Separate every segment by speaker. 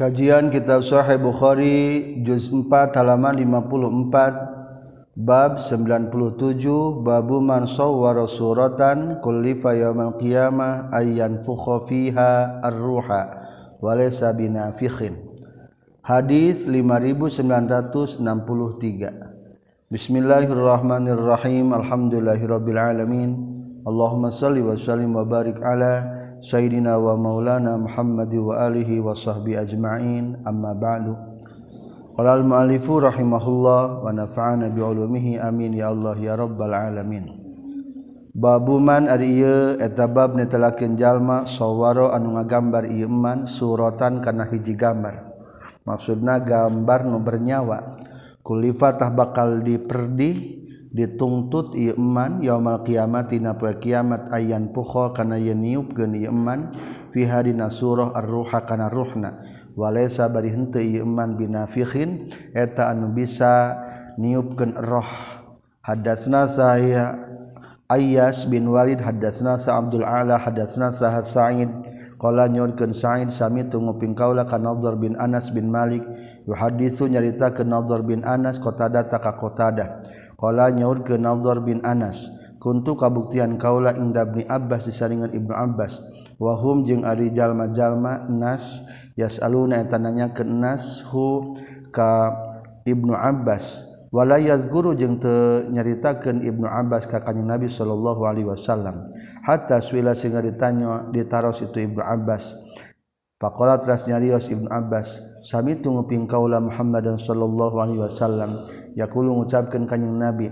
Speaker 1: Kajian Kitab Sahih Bukhari juz 4 halaman 54 bab 97 babu man sawwara suratan kullifa yaumil qiyamah ayyan fukha fiha ar-ruha wa laysa binafikhin. Hadis 5963 Bismillahirrahmanirrahim. Alhamdulillahirabbil alamin. Allahumma shalli wa sallim wa barik ala Sayyidina wa Maulana Muhammad wa alihi wa sahbi ajma'in. Amma ba'du. Qala al-mu'allifu rahimahullah wa nafa'ana bi ulumihi. Amin. Ya Allah ya rabbal alamin. Babuman ari ieu eta bab netelakeun jalma sawaro anu ngagambar ieu man suratan kana hiji gambar. Maksudna gambar nu bernyawa. Kulifatah bakal diperdi ditungtut Iman yaumal poe kiamat ayan pukho kana yen niupkeun iman fi hadina surah ar-ruha kana ruhna. Walaysa bari henteu iman binafikhin eta anu bisa niupkeun roh. Hadatsna saya Ayas bin Walid hadatsna sa Abdul Ala hadatsna sa Sa'id. Qala nyunkeun Sa'id sami tunguping kaula ka Nadhr bin Anas bin Malik. Yuhadisu nyaritakeun Nadhr bin Anas qatada ta ka qatada Qala nyaurkeun Nadhar bin Anas, kuntu kabuktian kaula inda Ibnu Abbas disaringan Ibnu Abbas. Wa hum jeung ari jalma-jalma nas yasaluna eta nanyakeun nas hu ka Ibnu Abbas. Wala yazguru jeung teu nyaritakeun Ibnu Abbas ka Kanjeng Nabi sallallahu alaihi wasallam. Hatta suila sing ditanya ditaros itu Ibnu Abbas. Faqala teras nyarios Ibnu Abbas, sami tunggu ping kaula Muhammadan sallallahu alaihi wasallam yakulu ngucapkeun kanjing nabi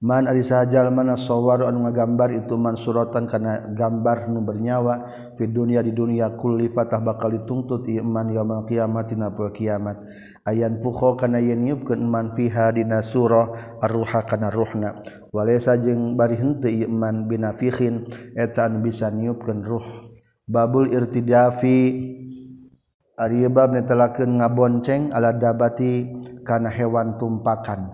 Speaker 1: Man ari sajal mana sawaru anu ngagambar itu man suratan kana gambar nu bernyawa fi dunya di dunya kulli fatah bakal dituntut ieu man yaumul kiamat dina poe kiamat. Ayan pukho kana yen niupkeun man fiha dina surah ar-ruha kana ruhna. Walaysa jeung bari henteu ieu man binafikhin eta anu bisa niupkeun ruh. Babul irtidafi ari bab netelakeun ngabonceng ala dabati kana hewan tumpakan.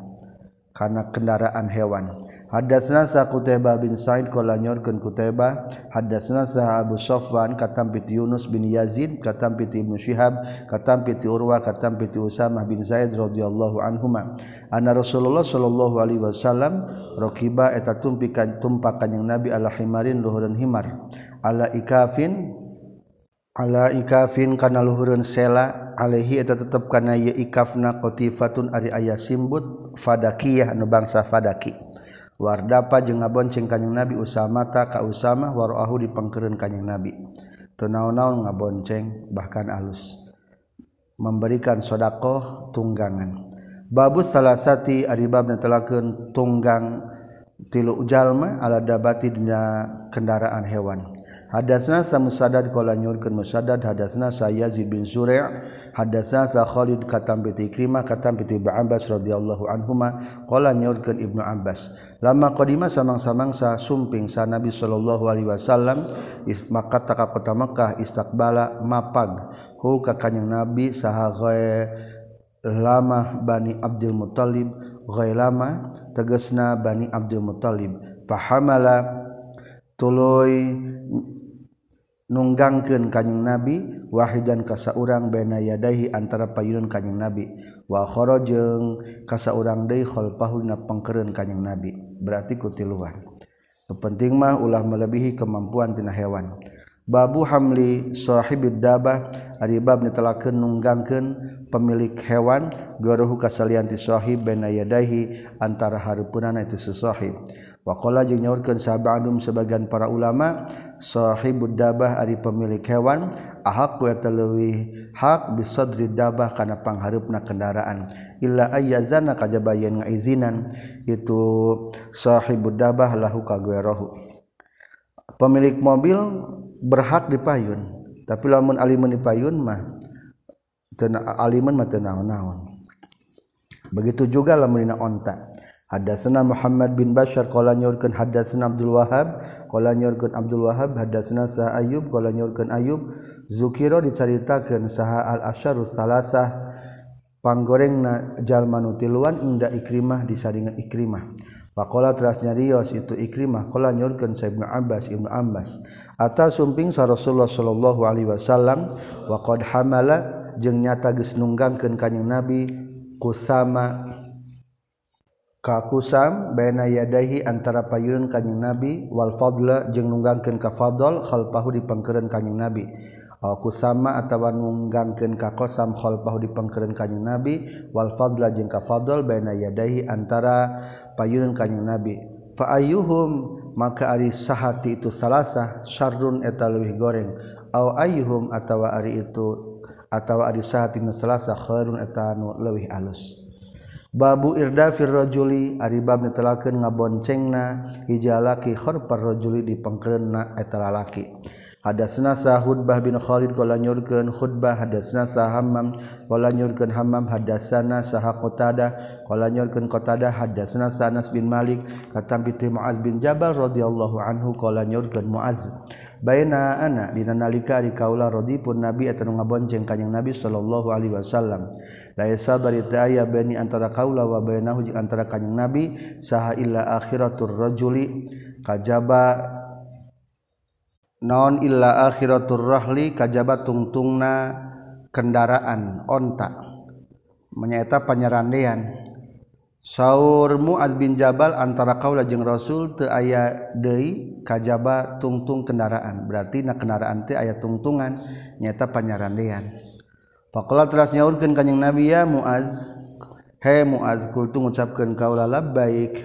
Speaker 1: Kana kendaraan hewan. Hadatsna sa Qutaibah bin Sa'id qala nyorkeun Qutaibah hadatsna sa Abu Safwan katam piti Yunus bin Yazid katam piti Ibnu Syihab katam piti Urwa katam piti Usamah bin Zaid radhiyallahu anhuma. Anna Rasulullah sallallahu alaihi wasallam rakiba eta tumpikan tumpakan yang Nabi ala himarin luhureun himar. Ala ikafin ala ikafin kana luhureun sela alaihi eta tetep kana ieu ikafna qatifatun ari aya simbut fadakiyah anu bangsa fadaki. Wardapa jeung ngabonceng kanjing nabi usamata ka usama warahu dipengkeureun kanjing nabi. Teu naon-naon ngabonceng bahkan alus. Memberikan sedekah tunggangan. Babus salasati ari bab netelakeun tunggang tilu jalma ala dabati dina kendaraan hewan. Hadasna sa musadad qala nyurkeun musadad hadasna sa Yazid bin Zuri' hadasna sa Khalid katam bi Ikrimah katam bi Ibnu Abbas radhiyallahu anhuma. Qala nyurkeun Ibnu Abbas. Lama qadima samang-samang sa sumping sa Nabi sallallahu alaihi wasallam maka taka kota Makkah istaqbala mapag hu ka kanjing Nabi saha lama Bani Abdul Muthalib lama tegasna Bani Abdul Muthalib fahamala tuluy nunggangkeun kanjing nabi wahidan kasaurang baina yadaihi antara payun kanjing nabi wa kharajeng kasaurang deui khalfahu na pangkeureun kanjing nabi. Berarti kutiluan. Penting mah ulah melebihi kemampuan tina hewan. Babu hamli sahibid dabah ari bab netelakeun nunggangkeun pemilik hewan garuhu kasalian ti sahib baina yadaihi antara hareupeunana itu sahib. Wakola jeung nyaurkeun sahabat adum sebagian para ulama sahibud dabah ari pemilik hewan ahaq wa talwi hak bisadri dabah kana panghareupna kendaraan. Illa ayyazana kajabayan ngaizinan itu sahibud dabah lahu kagwerohu. Pemilik mobil berhak dipayun tapi lamun alimun dipayun mah teu alimun mah teu naon-naon. Begitu juga lamun dina onta Hadatsana Muhammad bin Bashar qala nyurkeun hadatsana Abdul Wahhab qala nyurkeun Abdul Wahhab hadatsana Sa Ayyub qala nyurkeun Ayyub. Zukira dicaritakeun saha al asyarus salasah. Panggorengna jalma nu tiluan inda Ikrimah disaringan Ikrimah. Pakola terasnya Rios itu Ikrimah. Kola nyurkan saya Ibnu Abbas Ibnu Abbas. Atas sumping sa Rasulullah Sallallahu Alaihi Wasallam Wa qad hamala jeng nyata geus nunggangkeun kanjing Nabi kusama kakusam baina yadahi antara payun kanjing nabi wal fadla jeung nunggangkeun ka fadl khalfahu dipengkereun kanjing nabi. Au kusama atawa nunggangkeun ka qasam khalfahu dipengkereun kanjing nabi. Wal fadla jeung ka fadl baina yadahi antara payun kanjing nabi. Fa ayyuhum maka ari sahati itu salasah syarrun eta leuwih goreng. Au ayyuhum atawa ari itu atawa ari sahati nu salasah khairun eta nu leuwih alus. Babu Irda firrojuli Aribab ditelaken ngaboncengna hijalaki khorparrojuli dipengkelna etalalaki. Hadasna Sahud bah bin Khalid kala nyurkeun Khutbah hadasna sa Hammam kala nyurkeun Hammam hadasana sa Qatadah kala nyurkeun Qatadah hadasna sa Anas bin Malik katampi ti Muaz bin Jabal radhiyallahu anhu kala nyurkeun Muaz. Baina ana dina nalika ari kaula radipun Nabi eta ngabonceng kanjing Nabi sallallahu alaihi wasallam. laisa sabarita aya bani antara kaula wa bainahu jeung antara kanjing nabi saha illa akhiratur rajuli. Kajaba non illa akhiratur rahli kajaba tungtungna kendaraan onta. Menyaita panyerandean Saur Muaz bin Jabal antara kaula jeung Rasul teu aya deui kajaba tungtung kendaraan. Berarti na kendaraan teh aya tungtungan nyata panyarandean. Pakola teras nyaurkan kanyang Nabi ya Muaz. He Muaz kultu mengucapkan kaula labbaik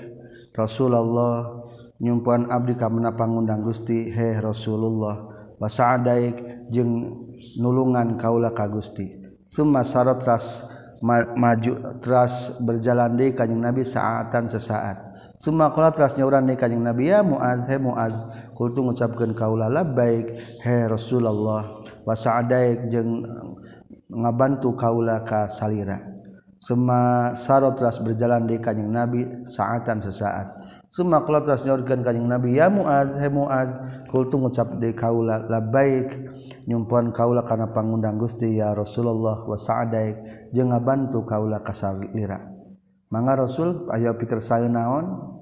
Speaker 1: Rasulullah nyumpuan abdi kamana pangundang Gusti he Rasulullah basa adaik jeung nulungan kaula ka Gusti. Summa sarat teras maju teras berjalan deui kanjing Nabi saatan sesaat. Summa qala teras nyauran deui kanjing Nabi ya Muaz he Muaz kultu mengucapkan kaula labbaik he Rasulullah basa adaik jeung ngabantu kaula ka salira Suma sarot ras berjalan di kanyang Nabi saatan sesaat. Suma kulat telah nyorgan kanyang Nabi ya Mu'ad, he Mu'ad, kultu ngucap di kaula labaik nyumpuan kaula karena pangundang Gusti ya Rasulullah wa sa'adaik jeung ngabantu kaula ka salira. Mangga Rasul ayo pikir saya naon?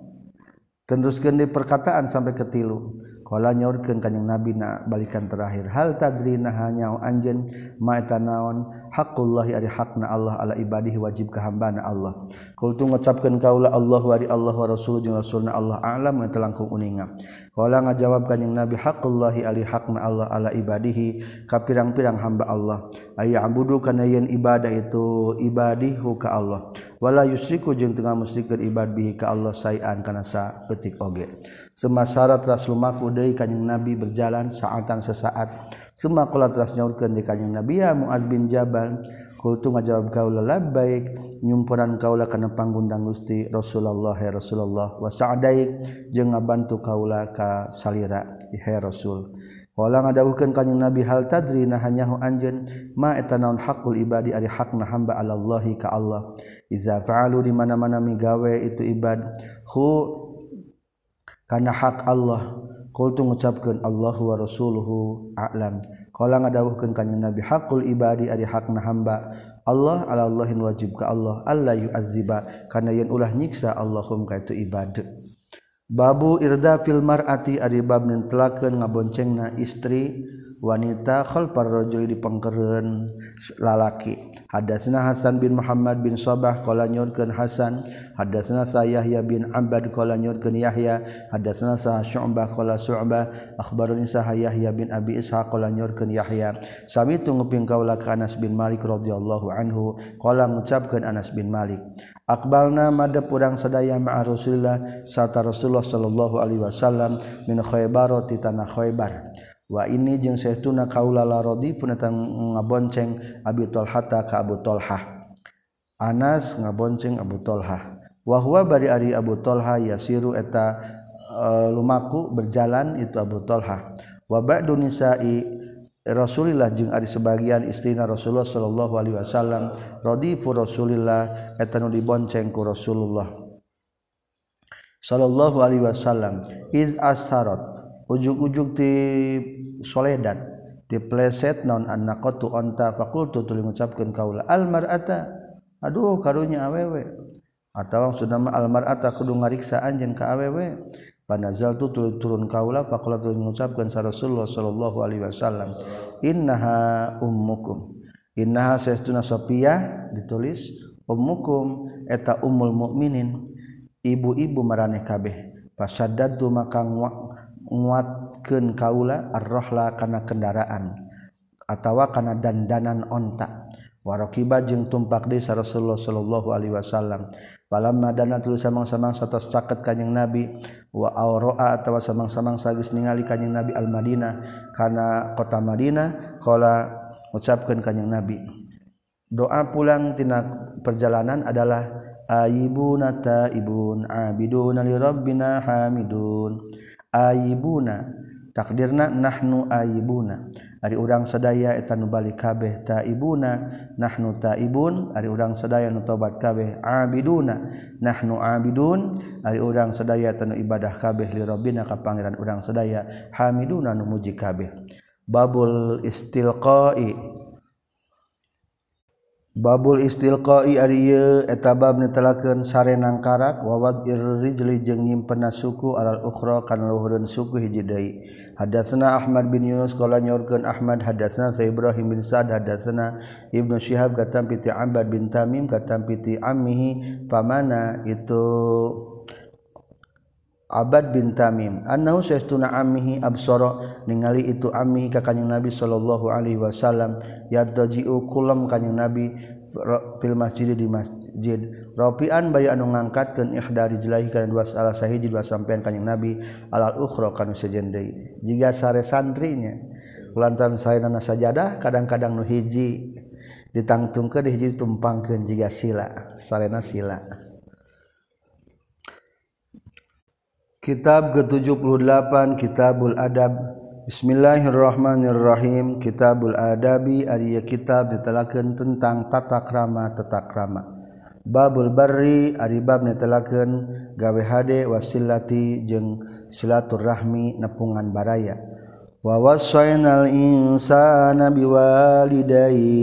Speaker 1: Teruskan di perkataan sampai ke tilu. Kala nyaurkeun kanjing Nabi na balikan terakhir. Hal tadrina hanya anjen maeta naon? hakullahi ari hakna Allah ala ibadihi wajib kahambana Allah. Kultu ngucapkeun kaula Allah wa Allah wa rasul jeung rasulna Allah a'lam yang telangkung uninga. Qala ngajawab kanjing nabi hakullahi ari hakna Allah ala ibadihi ka pirang-pirang hamba Allah. Aya abudu kana yen ibadah itu ibadihu ka Allah. Wala yusriku jeung tengah musyrikeun ibad bihi ka Allah sayan kana saeutik oge. Semasarat rasul maku deui kanjing nabi berjalan saatan sesaat. Suma kula telah nyaurkeun di kanjing Nabi ya Muaz bin Jabal kultu ngajawab kaula labbaik nyumpuran kaula kana panggundang Gusti Rasulullah ya Rasulullah. Wa sa'daik jeung ngabantu kaula ka salira ya Rasul. Wala ngadawuhkeun kanjing Nabi hal tadri nah hanyahu anjeun ma eta naon hakul ibadi ari hakna hamba alallahi ka Allah. Iza fa'alu di mana-mana migawe itu ibad hu kana hak Allah. Kultu ngucapkeun Allahu wa rasuluhu a'lam. Qala ngadawuhkeun kanjing Nabi hakul ibadi ari hakna hamba. Allah ala Allahin wajib ka Allah alla yu'azziba kana yen ulah nyiksa Allahum ka itu ibadah Babu Irda filmar ati adibab nintelakeun ngaboncengna istri wanita khalfar rajuli dipengkereun lalaki. Hadatsna Hasan bin Muhammad bin Sabah qala nyurkeun Hasan, hadatsna Yahya bin Abbad qala nyurkeun Yahya, hadatsna Sa Syu'bah qala Syu'bah, akhbaruni Sa Yahya bin Abi Ishaq qala nyurkeun Yahya. Sami tunggu ping kaula ka Anas bin Malik radhiyallahu anhu qala ngucapkeun Anas bin Malik. Akbalna madep urang sadaya ma'a Rasulillah sarta Rasulullah sallallahu alaihi wasallam min Khaybar ti tanah Khaybar. Ini jeung sayatuna kaula la rodi pun ngabonceng Abi Tolhata ka Abu Tolha Anas ngabonceng Abu Tolha wahwa bari ari Abu Tolha yasiru eta e, lumaku berjalan itu Abu Tolha wa ba'du nisa'i Rasulillah jeung ari sebagian istrina Rasulullah sallallahu alaihi wasallam. Radifu Rasulillah eta nu dibonceng ku Rasulullah sallallahu alaihi wasallam. Iz asarat ujug-ujug di soledad di pleset non anaktu onta fakultu tuli ngucapkeun kaula al mar'ata aduh karunya awewe atau sudah almarata kudu ngariksa anjeun ka awewe Panazal tu turun kaula faqalat mengucapkan sa Rasulullah sallallahu alaihi wasallam innaha ummukum. Innaha sayyiduna safia ditulis ummukum eta ummul mukminin ibu-ibu maraneh kabeh. Fasaddatu maka nguatkeun kaula ar-rahla kana kendaraan atawa kana dandanan onta. Warakiba jeung tumpak deui Rasulullah sallallahu alaihi wasallam. palam dana tilu samang-samang satos caket kanjing nabi wa auroa atawa samang-samang sagis ningali kanjing nabi al madinah kana kota madinah kala ucapkeun kanjing nabi. Doa pulang tina perjalanan adalah ayibuna taibun abiduna li rabbina hamidun. Ayibuna takdirna nahnu ayibuna Ari urang sadaya etan nubalik kabeh taibuna nahnu taibun. Ari urang sadaya nu tobat kabeh abiduna nahnu abidun. Ari urang sadaya tanu ibadah kabeh li rabbina ka pangeran urang sadaya hamiduna nu muji kabeh. Babul istilqai. Babul istilqoi ari ieu eta bab nitelakeun sarenang karak wawad irrijli jeung nyimpenna suku alal ukhra kana luhureun suku hiji deui. Hadatsna Ahmad bin Yunus qala nyorkeun Ahmad hadatsna Sa Ibrahim bin Sa'd hadatsna Ibnu Syihab katam piti Abbad bin Tamim katam piti ammihi pamana itu abad bin Tamim. Annahu sayastuna ammihi absara ningali itu ammihi ka kanjing Nabi sallallahu alaihi wasallam yadji'u kulam kanjing Nabi fil masjid di masjid. Rafi'an bayi anu ngangkatkeun ihdari jelahi kana dua salah sahiji dua sampean kanjing Nabi alal ukhra kana sejen deui jiga sare santrinya lantaran saena sajadah kadang-kadang nu hiji ditangtungkeun hiji tumpangkeun jiga sila sarena sila. Kitab ke-78 Kitabul Adab. Bismillahirrahmanirrahim. Kitabul Adabi Ari kitab ditelakan tentang tata krama tata krama. Babul Barri ari bab ditelakeun gawe hade wasilati jeung silaturahmi nepungan baraya. Wa wasainal insana biwalidayhi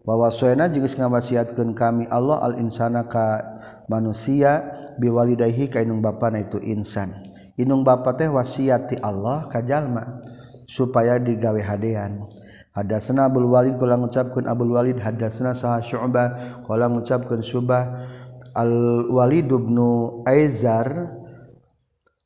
Speaker 1: Wa wasaina jeung ngawasiatkeun kami Allah al insana ka manusia biwalidaihi ka inung bapa na itu insan. Inung bapa teh wasiati Allah ka jalma supaya digawe hadean. Hadasna Abdul Walid kula ngucapkeun Abdul Walid hadasna Sah Syu'bah kula ngucapkeun Syu'bah. Al Walid bin Aizar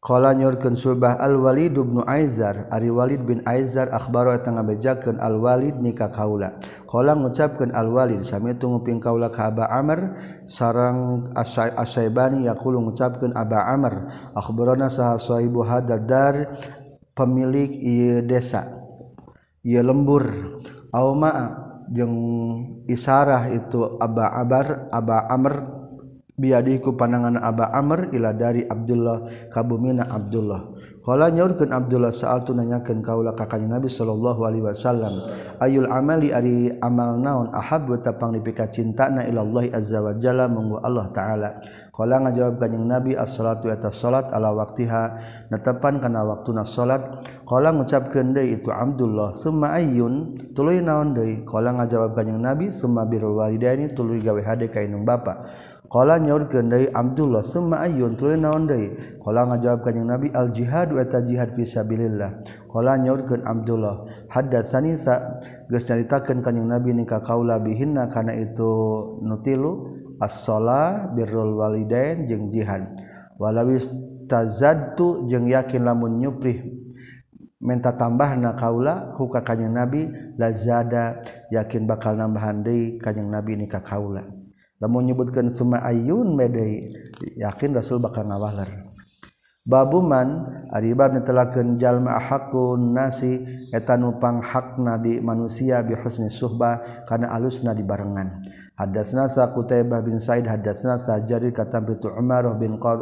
Speaker 1: Kala nyorkeun Subah Al-Walid bin Aizar ari Walid bin Aizar akhbaro eta ngabejakeun Al-Walid nikah kaula. Kala ngucapkeun Al-Walid sami tu nguping kaula ka Aba Amr sareng As-Syaibani yaqulu ngucapkeun Aba Amr akhbarana saha sahibu hadad dar pemilik ieu desa. Ieu lembur au ma jeung isarah itu Aba Abar Aba Amr biadiku panangan Aba Amr ila dari Abdullah kabumina Abdullah. Qala nyaurkeun Abdullah sa'altu nanyakeun kaula ka kanjeng Nabi sallallahu alaihi wasallam. Ayul amali ari amal naon ahabbu tapang dipika cintana ila Allah azza wa jalla munggu Allah taala. Qala ngajawab kanjeng Nabi as-salatu eta salat ala waktiha netepan kana waktuna salat. Qala ngucapkeun deui itu Abdullah summa ayyun? Tuluy naon deui? Qala ngajawab kanjeng Nabi summa birrul walidaini tuluy gawe hade ka indung bapa Kala nyaurkeun deui Abdullah summa ayyun tuluy naon deui? Kala ngajawab kanjing Nabi al jihad wa eta jihad fi sabilillah. Kala nyaurkeun Abdullah haddatsani sa geus nyaritakeun kanjing Nabi ning ka kaula bihinna kana itu nutilu as-shalah birrul walidain jeung jihad. Walawis jeung yakin lamun nyuprih menta tambah na kaula huka kanyang nabi lazada yakin bakal nambahan deui kanyang nabi ning ka kaula namun menyebutkan semua ayun mede yakin Rasul bakal ngawaler. Babuman aribar netelakeun jalma hakun nasi eta nupang hakna di manusia bi husni suhbah kana alusna di barengan. Hadatsna sa Qutaibah bin Said hadatsna sa Jarir katam bi Umar bin Qa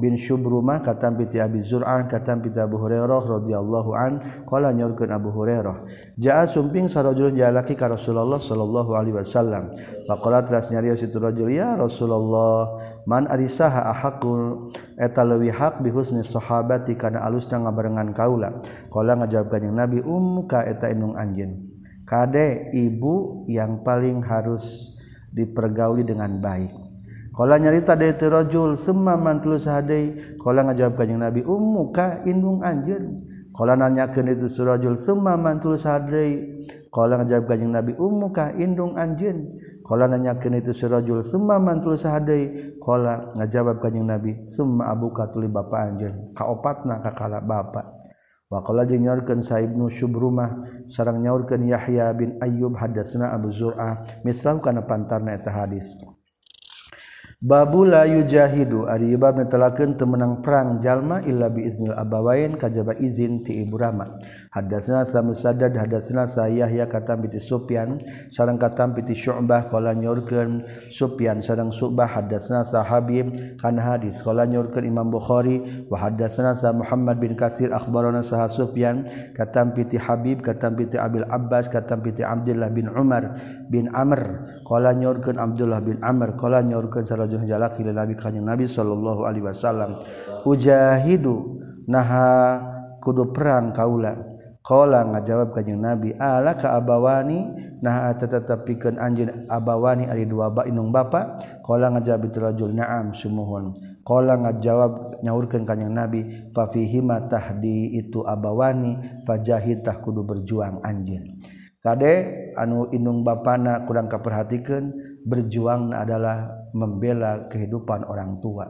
Speaker 1: bin Syubrumah kata piti Abi Zur'an kata piti Abu Hurairah radhiyallahu an qala nyorkeun Abu Hurairah jaa sumping sarajul jalaki ka Rasulullah sallallahu alaihi wasallam. Faqala teras nyarios itu rajul ya Rasulullah man arisaha ahaqul eta leuwih hak bi husni sahabati kana alusna ngabarengan kaula. Qala ngajawab kanjing Nabi ummuka eta indung anjeun. Kade ibu yang paling harus dipergauli dengan baik Kala nyarita deui teu rajul semma man tuluy sahadei. Kala ngajawab kanjing Nabi, "Ummuka indung anjeun." Kala nanyakeun itu surajul semma man tuluy sahadei. Kala ngajawab kanjing Nabi, "Ummuka indung anjeun." Kala nanyakeun itu surajul semma man tuluy sahadei. Kala ngajawab kanjing Nabi, summa abuka tuluy bapa anjeun." Kaopatna kakala bapa. Wa qala jeung nyaurkeun Sa'ibnu Syubrumah sareng nyaurkeun Yahya bin Ayyub hadatsna Abu Zur'ah mislahu kana pantarna eta hadis. Babula yujahidu. Aribab netlaken temenang perang jalma illa biiznil abawain kajaba izin ti ibu rama. Hadasna sa musadad hadasna sa Yahya katam piti Sufyan sareng katam piti Syu'bah qala nyorkeun Sufyan sareng Syu'bah hadasna sa Habib kan hadis qala nyorkeun Imam Bukhari wa hadasna sa Muhammad bin Katsir akhbarana sa Sufyan katam piti Habib katam piti Abil Abbas katam piti Abdullah bin Umar bin Amr Kala nyorkeun Abdullah bin Amr kala nyorkeun sarajul jalaki Nabi kanjing Nabi sallallahu alaihi wasallam ujahidu naha kudu perang kaula. Kala ngajawab kanjing Nabi ala ka abawani nah tetepikeun anjeun abawani ari dua ba inung bapa? Kala ngajawab rajul na'am sumuhun. Kala ngajawab nyaurkeun kanjing Nabi fa fihi tahdi itu abawani fajahitah kudu berjuang anjeun. kade anu inung bapana kurang kaperhatikan berjuang adalah membela kehidupan orang tua.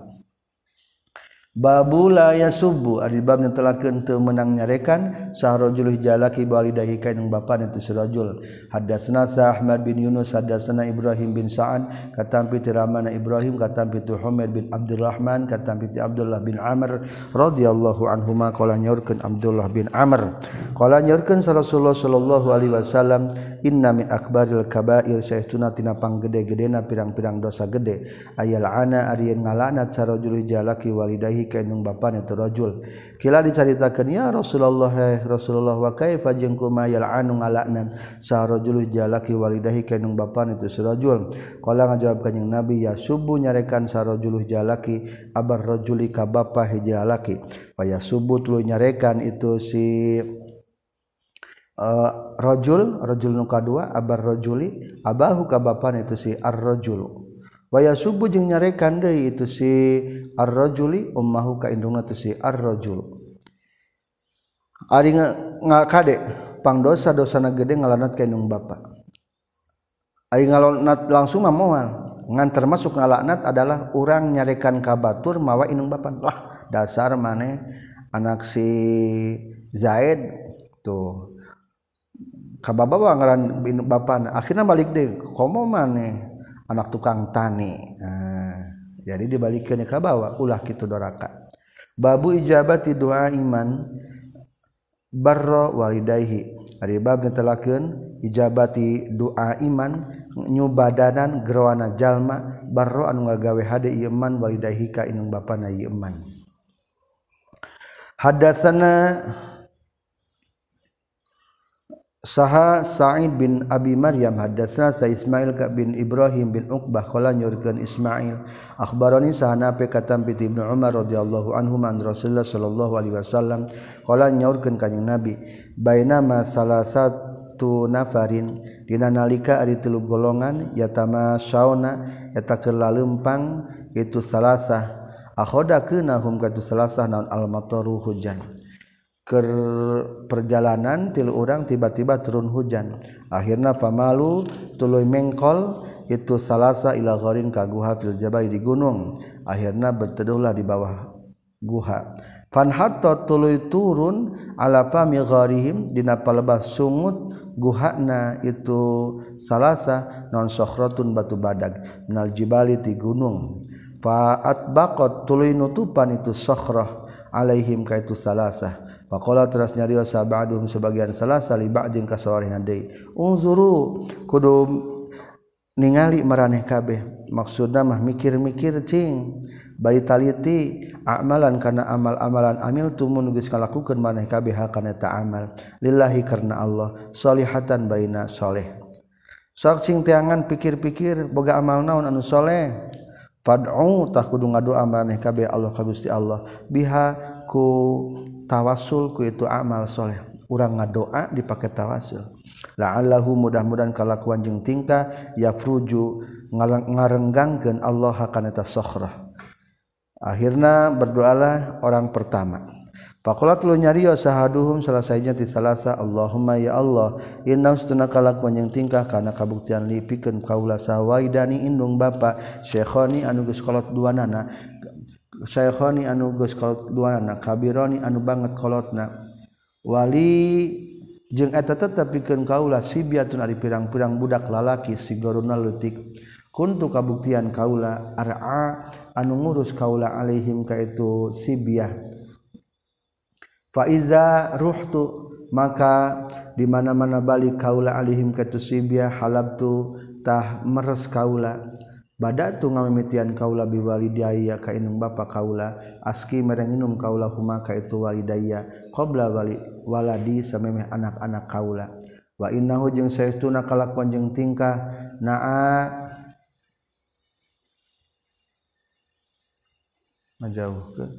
Speaker 1: Babula ya subuh adibabnya telah kente menang nyarekan sahrojul jalaki balidahi kain bapak itu surajul hadasna sa Ahmad bin Yunus hadasna Ibrahim bin Sa'ad katampi tiramana Ibrahim katampi tu Humaid bin Abdurrahman katampi Abdullah bin Amr radhiyallahu anhuma. Qala nyaurkeun Abdullah bin Amr. Qala nyaurkeun Rasulullah sallallahu alaihi wasallam inna min akbaril kabair. Saestuna tina panggede-gedena pirang-pirang dosa gede. Ayal ana arieun ngalanat sarojul jalaki walidahi kaung ba itu rajul kila dicaritakannya Rasulullah eh, Rasulullah wakaifajengku mayal anu ngalaknan? Sarojululaki walidahi bapa ba itu surrajul kalau ngajawabkan yang nabi ya subuh nyarekan sarojuluh jalaki Abar rajuli ka ba hijalaki waya subuh lu nyarekan itu si Uh, rajul rajul nu kadua abar rajuli abahu ka bapan itu si ar rajulu Waya subuh jeung nyarekan deui itu si ar-rajuli ummahu ka indungna tu si ar-rajul. Ari ngakade pangdosa dosana gede ngalanat ka indung bapa. Ari ngalanat langsung mah moal. Ngan termasuk ngalanat adalah orang nyarekan ka batur mawa indung bapa. Lah dasar maneh anak si Zaid tuh. Kababawa ngaran bapana akhirnya balik deh komo maneh anak tukang tani. Nah, jadi dibalikin ke bawah ulah gitu doraka. Babu ijabati doa iman barro walidayhi. Ari bab netelakeun ijabati doa iman nyubadanan gerwana jalma barro anu ngagawe hade ieu iman walidayhi ka inung bapana ieu iman hadasana Saha Sa'id bin Abi Maryam hadatsna sa Ismail ka bin Ibrahim bin Uqbah qala nyurkeun Ismail akhbarani sahana pe katam bi Ibnu Umar radhiyallahu anhu man Rasulullah sallallahu alaihi wasallam qala nyaurkeun kanjing Nabi bainama salasatu nafarin dina nalika ari tilu golongan yatama sauna eta kelalempang itu salasah akhoda kenahum katu salasah naon al-mataru hujan. Perjalanan tilu orang tiba-tiba turun hujan. Akhirnya pamalu tulu mengkol itu salahsa ilahorin kaguha fil jabai di gunung. Akhirnya berteduhlah di bawah guha. Fanhatta tulu turun ala fami gharihim dina palebas sungut guhana itu salahsa non sokhratun batu badag minal jibali ti gunung. Faat bakot tulu nutupan itu sokhrah alaihim ka itu salahsa Pakola teras nyarios sabadum sebagian salah sali ba'din kasawarina deui. Unzuru kudu ningali maraneh kabeh. Maksudna mah mikir-mikir cing. Bari taliti amalan karena amal-amalan amil tumun geus kalakukeun maneh kabeh kana eta amal. Lillahi karena Allah solihatan baina soleh. Sok cing teangan pikir-pikir boga amal naon anu soleh. Fad'u tah kudu ngadoa maraneh kabeh Allah ka Gusti Allah biha ku tawasul ku itu amal soleh. Urang ngadoa dipakai tawasul. La'allahu mudah-mudahan kalakuan jeung tingkah yafruju ngarenggangkeun Allah kana eta sokhrah. Akhirna berdoalah orang pertama. Pakulat lu nyariyo sahaduhum selesainya ti salasa Allahumma ya Allah inna ustuna kalakuan yang tingkah karena kabuktian lipikeun kaula sawai dani indung bapa syekhoni anu geus kolot duanana saykhoni anu geus duana kabironi anu banget kolotna. Wali jeung eta tetep pikeun kaula sibiatun ari pirang-pirang budak lalaki sigoruna leutik kuntu kabuktian kaula ar'a anu ngurus kaula alaihim ka itu sibiah. Faiza ruhtu maka di mana-mana balik kaula alaihim ka itu sibiah halabtu tah meres kaula. bad tuh ngamitian kaula biwaliidaya kainung ba kaula aski merenginum kaula humaka itu walidaya qobla wali waladi samemeh anak-anak kaula. Wa innahu jeung saestuna kalakuan jeung tingkah naa. Ngajauhkeun.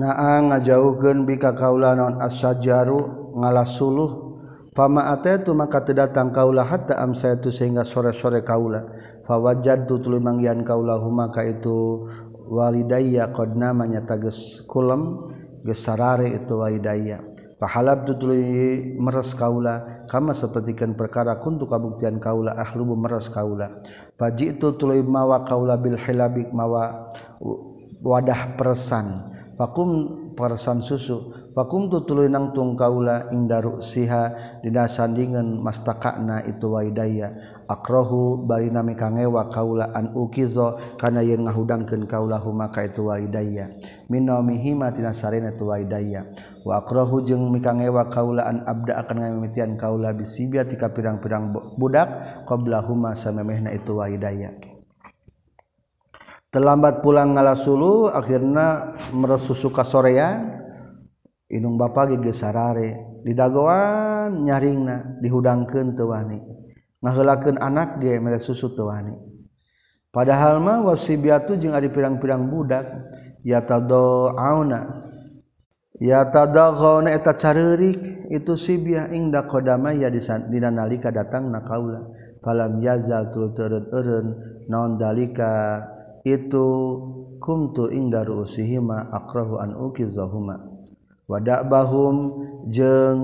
Speaker 1: Naa ngajauhkeun bika kaula naon asyajaru ngalasuluh. Fama ataitu maka tedatang kaula hatta amsaitu sehingga sore-sore kaula. Wajadtu tulu manggian kaulahu maka itu walidayya qad namanya tages kulam gesarare itu walidayya. Fahalabtu tulu meres kaula kama sapertikeun perkara kuntu kabuktian kaula ahlubu meres kaula. Fajitu tulu mawa kaula bil hilabik mawa wadah persan fakum persan susu. Fakum tu tuluy nangtung kaula ing daru siha didasandingan mastakana itu waidaya akrohu bari nami kangewa kaula an ukizo kana yen ngahudangkeun kaula huma ka itu waidaya minomihima tina sarena tu waidaya wa akrohu jeung mikangewa kaula an abda akan ngamimitian kaula bisibya tika pirang-pirang budak qabla huma samemehna itu waidaya terlambat pulang ngalasulu akhirna meresusu ka sorean inung bapa geus sarare. Didagoan nyaringna dihudangkeun teu wani ngahelakeun anak ge mere susu teu wani. Padahal mah wasibiatu jeung ari pirang-pirang budak. Yatadauna yatadaghawna eta careurik itu sibiah ingda qadama ya dina nalika datang na kaula. Falam yazal tul turun eureun. Naon dalika? Itu kumtu ingda ruusihima akrahu an ukizahuma wada'bahum jeung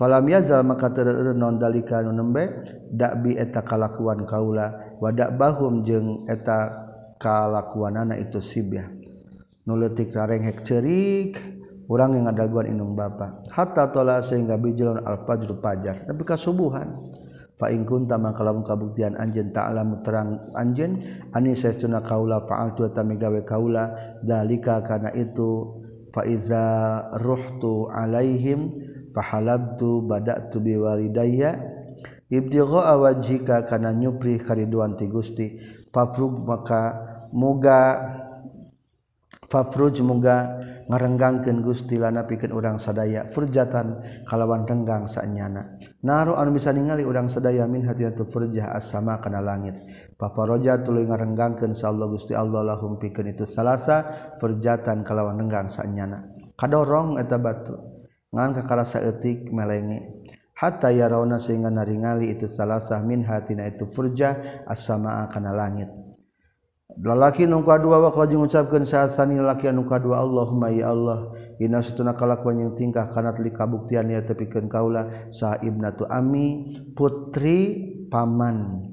Speaker 1: yazal maka nondalika nembe dakbi eta kalakuan kaula wadak bahum jeung eta kalakuan anak itu sibiah nuletik rareng hek cerik orang yang adaguan inung bapa. Hatta tola sehingga bijilon al fajr pajar tapi kasubuhan. Fa in kunta maka lamun kabuktian anjeun ta'lamu terang anjeun ani saestuna kaula fa'altu tami gawe kaula dalika kana itu fa iza ruhtu alaihim pahalabtu bada'tu biwalidayya ibtigha wajhika kana nyupri kariduan ti Gusti. Faprug maka muga fafruj muga ngarenggangkeun Gusti lana pikeun urang sadaya. Furjatan kalawan renggang sanyana. Naru anu bisa ningali urang sadaya min hatiatu furjah as-sama kana langit. Paparoja tuluy ngarenggangkeun sa Allah Gusti Allah lahum pikeun itu salasa furjatan kalawan renggang sanyana. Kadorong eta batu. ngan kakalasa etik melenge hatta yarawna sehingga naringali itu salasah min hatina itu furja as-samaa kana langit. Lalaki nu kadua wa kalajeng saat sahasani lalaki anu kadua Allahumma ya Allah inna kalakuan yang tingkah kana li kabuktian ya tepikeun kaula sa ibnatu ami putri paman.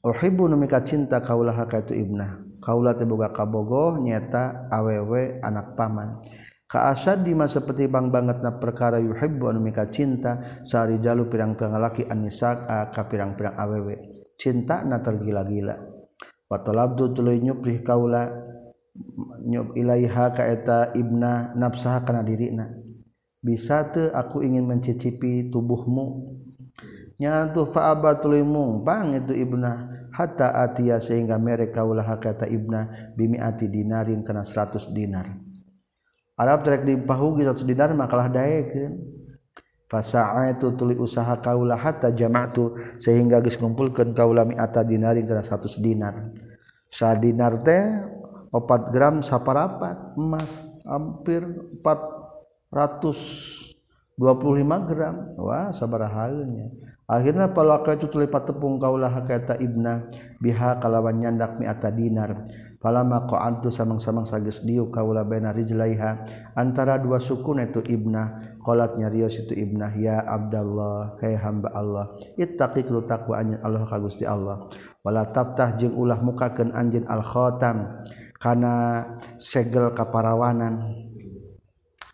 Speaker 1: Uhibbu numika cinta kaula ka itu ibnah. Kaula teh kabogoh nyata awewe anak paman. Asa di masa seperti bang banget na perkara yuhibbu anu mika cinta sehari jalu pirang-pirang anisa ka pirang-pirang awewe. Cinta na tergila-gila. Waktu labdu tuluy nyupri kaula nyup ilaiha ka eta ibna nafsaha kana dirina bisa te aku ingin mencicipi tubuhmu? Nyantu fa'aba tuluy itu ibna hatta atia sehingga mereka ulah kata ibna bimi ati dinarin kana 100 dinar Arab terek dipahugi satu dinar makalah daekeun. Fasa'a itu tuli usaha kaula hatta jama'tu sehingga geus ngumpulkeun kaula mi'ata dinarin kana 100 dinar. Sa dinar teh 4 gram saparapat emas hampir 425 gram. Wah, sabaraha halnya. Akhirnya palaka itu tuli patepung kaula hakata ibna biha kalawan nyandak mi'ata dinar. palama koantu samang-samang sagis diu kaula bena rijlaiha antara dua suku itu ibnah kolat nyarios itu ibnah ya abdallah hei hamba Allah ittaqi lu takwa anjin Allah ka Gusti Allah wala tabtah jeung ulah mukakeun anjin al khatam kana segel kaparawanan.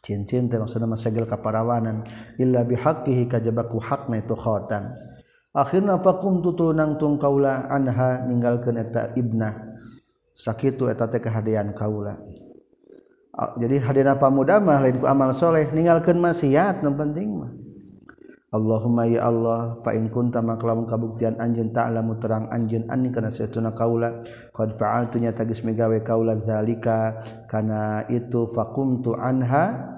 Speaker 1: Cincin teh maksudna mah segel kaparawanan illa bihaqqihi kajabaku hakna itu khatam. Akhirna faqum tutulunang tung kaula anha ninggalkeun eta ibnah. Sakitu eta teh kehadian kaula jadi hadina pamuda mah lain ku amal soleh. Ninggalkeun maksiat nu penting mah. Allahumma ya Allah fa in kunta maklamun kabuktian anjeun ta'lamu terang anjeun anni kana satuna kaula qad fa'altu nya tagis megawe kaula zalika. Kana itu faqumtu anha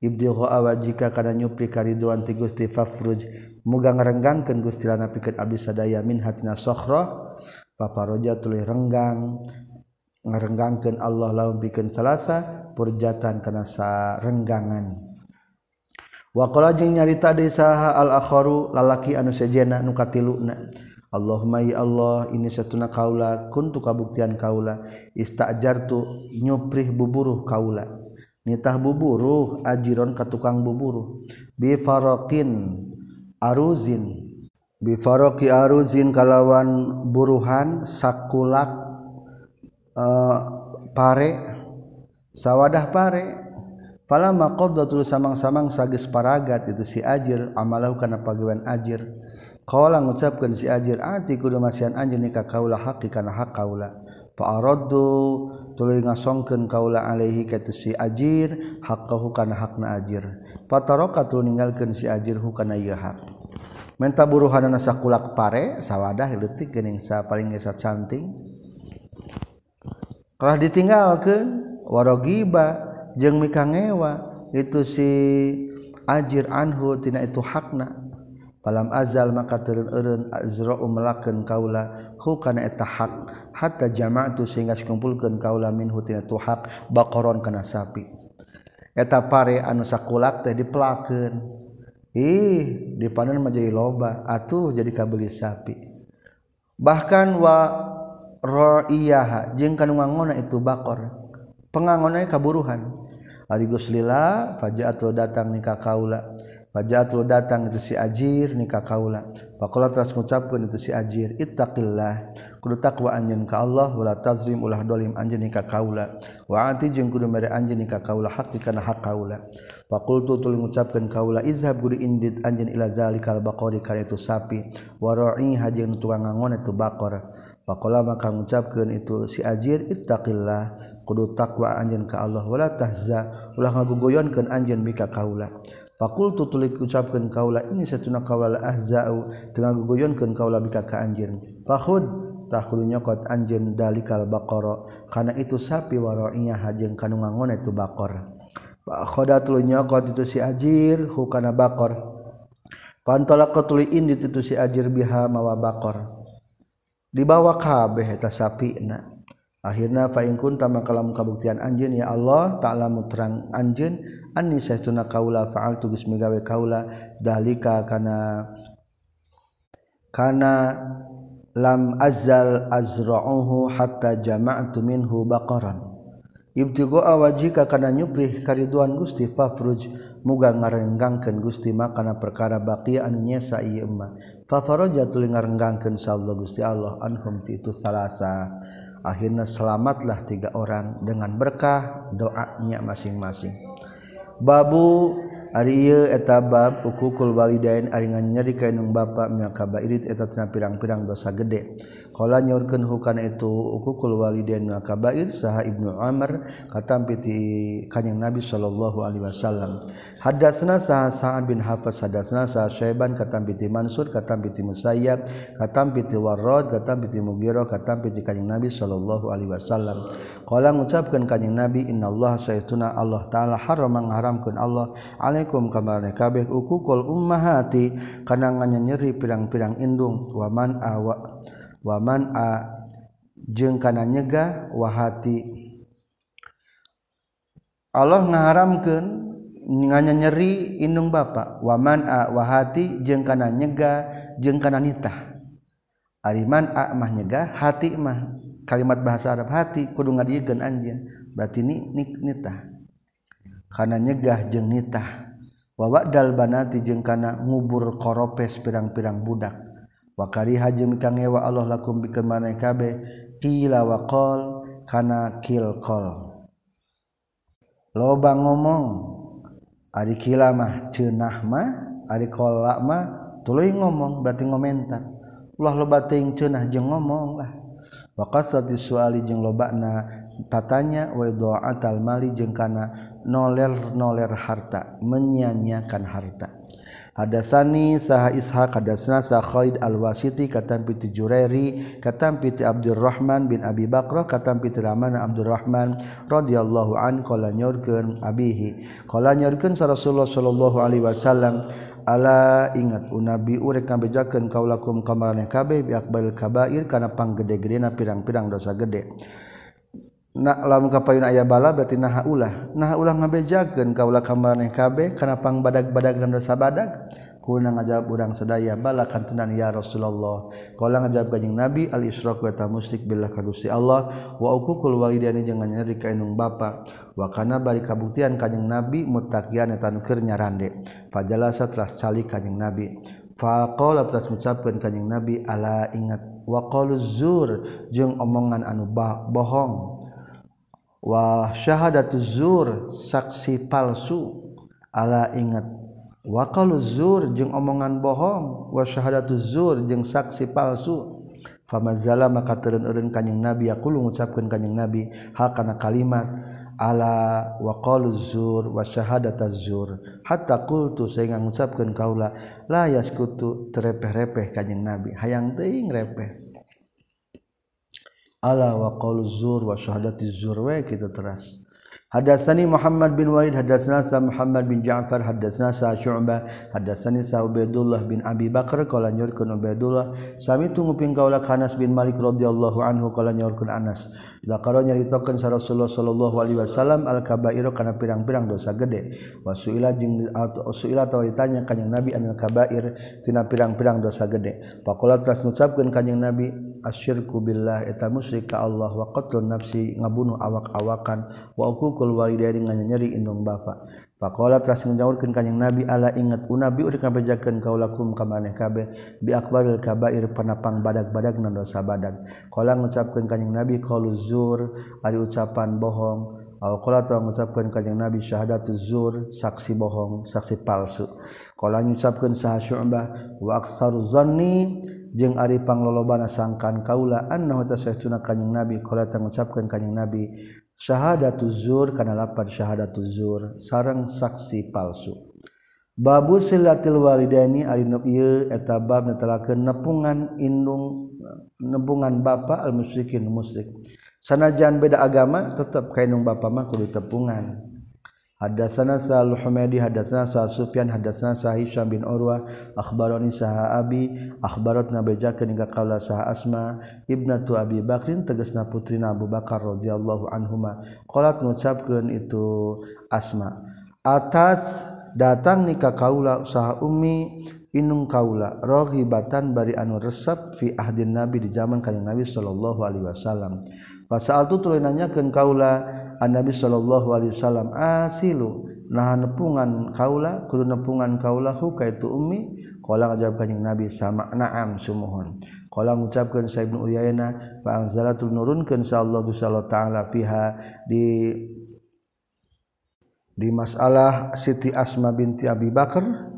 Speaker 1: ibtigha wajika kana nyupri kariduan ti Gusti fafruj. Muga ngarenggangkeun Gusti lana pikeun abdi sadaya min hatina sokhra paparoja tuluy renggang ngarenggangkeun Allah lawan bikin salasa perjatan kana sarenggangan. Waqala wakala jeng nyarita saha al akharu lalaki anu sejena nu katiluna. Allahumma ya Allah ini satuna kaula kuntu kabuktian kaula. Istajartu nyuprih buburuh kaula. Nitah buburuh ajiron ka tukang buburuh. Bifarokin aruzin. Bifaroki aruzin kalawan buruhan sakulak uh, pare sawwadah pare. Pala qobdo tulu samang-samang sages paragat itu si ajir amalah kana pagawean ajir. Qala ngucapkeun si ajir ati kudu masihan anjeun ka kaula haqi kana hak kaula. Fa araddu tuluy ngasongkeun kaula alaihi ka si ajir haqqahu kana hakna ajir. Fataroka tu ninggalkeun si ajir hu kana ieu hak. Menta buruhanna sakulak pare sawadah leutik geuning sa paling gesat canting kalah ditinggalkan warogiba jeung mikangewa itu si ajir anhu tina itu hakna. Palam azal maka turun urun azra melakeun kaula hukana eta hak. Hatta jama'tu sehingga sikumpulkeun kaula minhu tina itu hak baqaron kana sapi. Eta pare anu sakulak teh dipelakeun. Ih dipanen mah jadi loba atuh jadi kabeli sapi. Bahkan wa roiyaha jeung kanu ngangona itu bakor. Pengangona kaburuhan. Ari Guslila fajaatul datang nikah kaula. Fajaatul datang itu si ajir nikah kaula. Faqala teras ngucapkeun itu si ajir. Ittaqillah. Kudu takwa anjeun ka Allah wala tazrim ulah dolim anjeun nikah kaula. Wa ati jeung kudu mere anjeun nikah kaula hak kana hak kaula. Fakultu tuli mengucapkan kaula izhab guru indit anjen ila zalikal bakori karya itu sapi. Waro'i hajin tukang ngangon itu bakor. Pakola maka mengucapkan itu si ajir ittaqillah kudu takwa anjen ka Allah wala tahza ulah ngagugoyonkeun anjeun mika kaula. Fakultu tulik ucapkan kaula ini satuna kaula la ahzau dengan gugoyonkeun kaula bika ka anjeun. Fakhud takulu nyokot anjeun dalikal baqara kana itu sapi waraiyah hajeung kanu ngangon itu baqara. Fakhoda tuluy nyokot itu si ajir hukana baqar. Pantolak tuluy indit itu si ajir biha mawa baqara. Dibawa kabeh eta sapina akhirnya faingkun tama kalam kabuktian anjin ya Allah ta'ala muterang anjin anni sahtuna kaula fa'al tugas megawe kaula dalika kana kana lam azal azra'uhu hatta jama'tu minhu baqaran. Ibtigo awajika kana nyuprih kariduan Gusti fafruj muga ngarenggangkeun Gusti makana perkara baqiya anu nyesa ieu Fafaroja tuli ngarenggangkeun sallallahu Gusti Allah anhum ti itu salasa. Akhirnya selamatlah tiga orang dengan berkah doanya masing-masing. Babu ari ieu eta bab ukukul walidain ari nyeri ka bapak nya kabairit eta pirang-pirang dosa gede. Kala nyaurkeun hukana itu ukukul walidain wal kabair saha Ibnu Amr katampi ti kanjing Nabi sallallahu alaihi wasallam. Hadatsna saha Sa'ad bin Hafs hadatsna saha Syaiban katampi ti Mansur katampi ti Musayyab katampi ti Warrad katampi ti Mughirah katampi ti kanjing Nabi sallallahu alaihi wasallam. Kala ngucapkeun kanjing Nabi innallaha saytuna Allah taala haram mengharamkeun Allah alaikum kamarane kabeh ukukul ummahati kana nganyeri pirang-pirang indung waman awa waman a jeung kana nyegah wahati Allah ngaharamkeun nganya nyeri indung bapa. Waman a wahati jeung kana nyegah jeung kana nitah. Ariman a mah nyegah hati mah. Kalimat bahasa Arab hati kudu ngadieukeun anjeun. Berarti ni, ni nitah. Kana nyegah jeung nitah. Wa wa'dal banati jeung kana ngubur koropes pirang-pirang budak. wakariha jeung kangewa Allah lakum bikeun maneh kabeh qila wa qol kana qil qol loba ngomong ari qila mah cenah mah ari qol mah tuluy ngomong berarti ngomentar. Ulah loba teuing cenah jeung ngomong lah. Waqat sati suali jeung lobana tatanya wa doatal mali jeung kana noler noler harta menyanyiakan harta. Hadasani saha Ishaq hadasna sa Khalid al-Wasiti katam piti Jurairi katam piti Abdurrahman bin Abi Bakrah katam piti Rahman Abdurrahman radhiyallahu an qala nyorkeun abihi. Qala nyorkeun sa Rasulullah sallallahu alaihi wasallam ala ingat unabi urek kambejakeun kaulakum kamarane kabeh bi akbal kabair kana panggede-gedena pirang-pirang dosa gede. lam kapayun aya bala berarti naha ulah. Naha ulah ngabejakeun kaula kamaneh kabeh kana pangbadag-badag dan dosa badag. Kuna ngajawab urang sadaya bala kantenan ya Rasulullah. Kaula ngajawab kanjing Nabi al isyraq wa ta musyrik billah ka Gusti Allah wa uqul walidani jeung nyeri ka indung bapa. Wa kana bari kabuktian kanjing Nabi muttaqian eta nu keur nyarande. Fajalasa telah cali kanjing Nabi. Faqala telah ngucapkeun kanjing Nabi ala ingat wa qalu zur? Jeung omongan anu bohong. wa syahadatu zur saksi palsu. Ala ingat. Wa qalu zur jeung omongan bohong. Wa syahadatuz zur jeung saksi palsu. Famazala maka tereun eureun kanjing nabi. Yaqulu ngucapkeun kanjing nabi. Hal kana kalimat. Ala wa qalu zur wa syahadat zur. Hatta qultu sehingga ngucapkeun kaula. La yaskutu terepeh-repeh kanjing nabi. Hayang teuing repeh. Ala waqalu zur wa syahadat zur. We kita teras Hadatsani Muhammad bin Walid hadatsana sa Muhammad bin Ja'far hadatsana sa Syu'bah hadatsani sa Ubaidullah bin Abi Bakar qala nyurkeun Ubaidullah. Sami tunguping kaula Anas bin Malik radhiyallahu anhu qala nyurkeun Anas. Zakara nyaritakeun sa Rasulullah sallallahu alaihi wasallam al kabair kana pirang-pirang dosa gede. Wasuila jeung suila atau ditanya kanjing Nabi anil kabair tina pirang-pirang dosa gede. Faqala teras ngucapkeun kanjing Nabi asyirku billah eta musyrik ka Allah wa qatlun nafsi ngabunuh awak-awakan wa uquq mukul waliday dengan nyeri indung bapa Pakola telah menjawabkan kanyang Nabi Allah ingat unabi udah kabejakan kau lakum kamaneh kabeh bi akbaril kabair panapang badak-badak nan dosa badak. Kala ngucapkan kanyang Nabi kalu zur ari ucapan bohong. Aw kala telah mengucapkan kanyang Nabi syahadatuz zur saksi bohong saksi palsu. Kala ngucapkan sah syu'bah wa aksaru zanni jeung ari panglolobana sangkan kaula annahu tasaytuna kanyang Nabi kala telah mengucapkan kanyang Nabi syahadatuzur kana lapan syahadatuzur sarang saksi palsu. Babu silatil walidaini ieu eta bab nepungan indung nepungan bapa al musyrikin musyrik. Sanajan beda agama tetap kainung bapa mah kudu tepungan. Hadatsana Sa'al Humaidi hadatsana Sa'al Sufyan hadatsana Sa'id Syam bin Urwah akhbarani Saha Abi akhbarat nabejakeun ka qaula Saha Asma ibnatu Abi Bakrin tegasna putrina Abu Bakar radhiyallahu anhuma. Qalat ngucapkeun itu Asma atas datang ni ka kaula Saha Ummi inung kaula raghibatan bari anu resep fi ahdin Nabi di zaman kanjeng Nabi sallallahu alaihi wasallam. pasal tu tuluy nanyakeun kaula annabi sallallahu alaihi wasallam asilu nah nepungan kaula kudu nepungan kaula huka itu ummi? Qala ngajawab kanjing nabi sama na'am sumuhun. Qala ngucapkeun sa ibnu uyayna fa anzalatul nurunkeun sa Allah taala fiha. Di di masalah Siti Asma binti Abi Bakar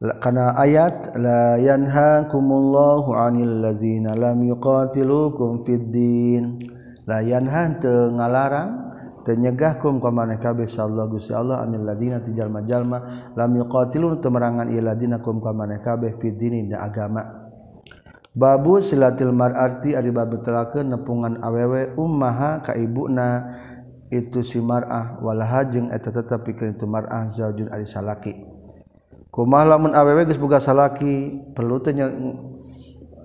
Speaker 1: karena ayat la yanhakumullahu 'anil ladzina lam yuqatilukum fid din. La yanhan teu ngalarang teu nyegahkum ka maneh kabeh sallallahu gusti Allah 'anil ladina tijalma jalma lam yuqatilun teu merangan ieu kum ka maneh kabeh fid din dina agama. Babu silatil mar'ati ari bab telakeun nepungan awewe ummaha ka ibuna itu si mar'ah. Walaha jeung eta tetep pikeun itu mar'ah zaujun ari salaki. kumah lamun awewe geus boga salaki perlu teh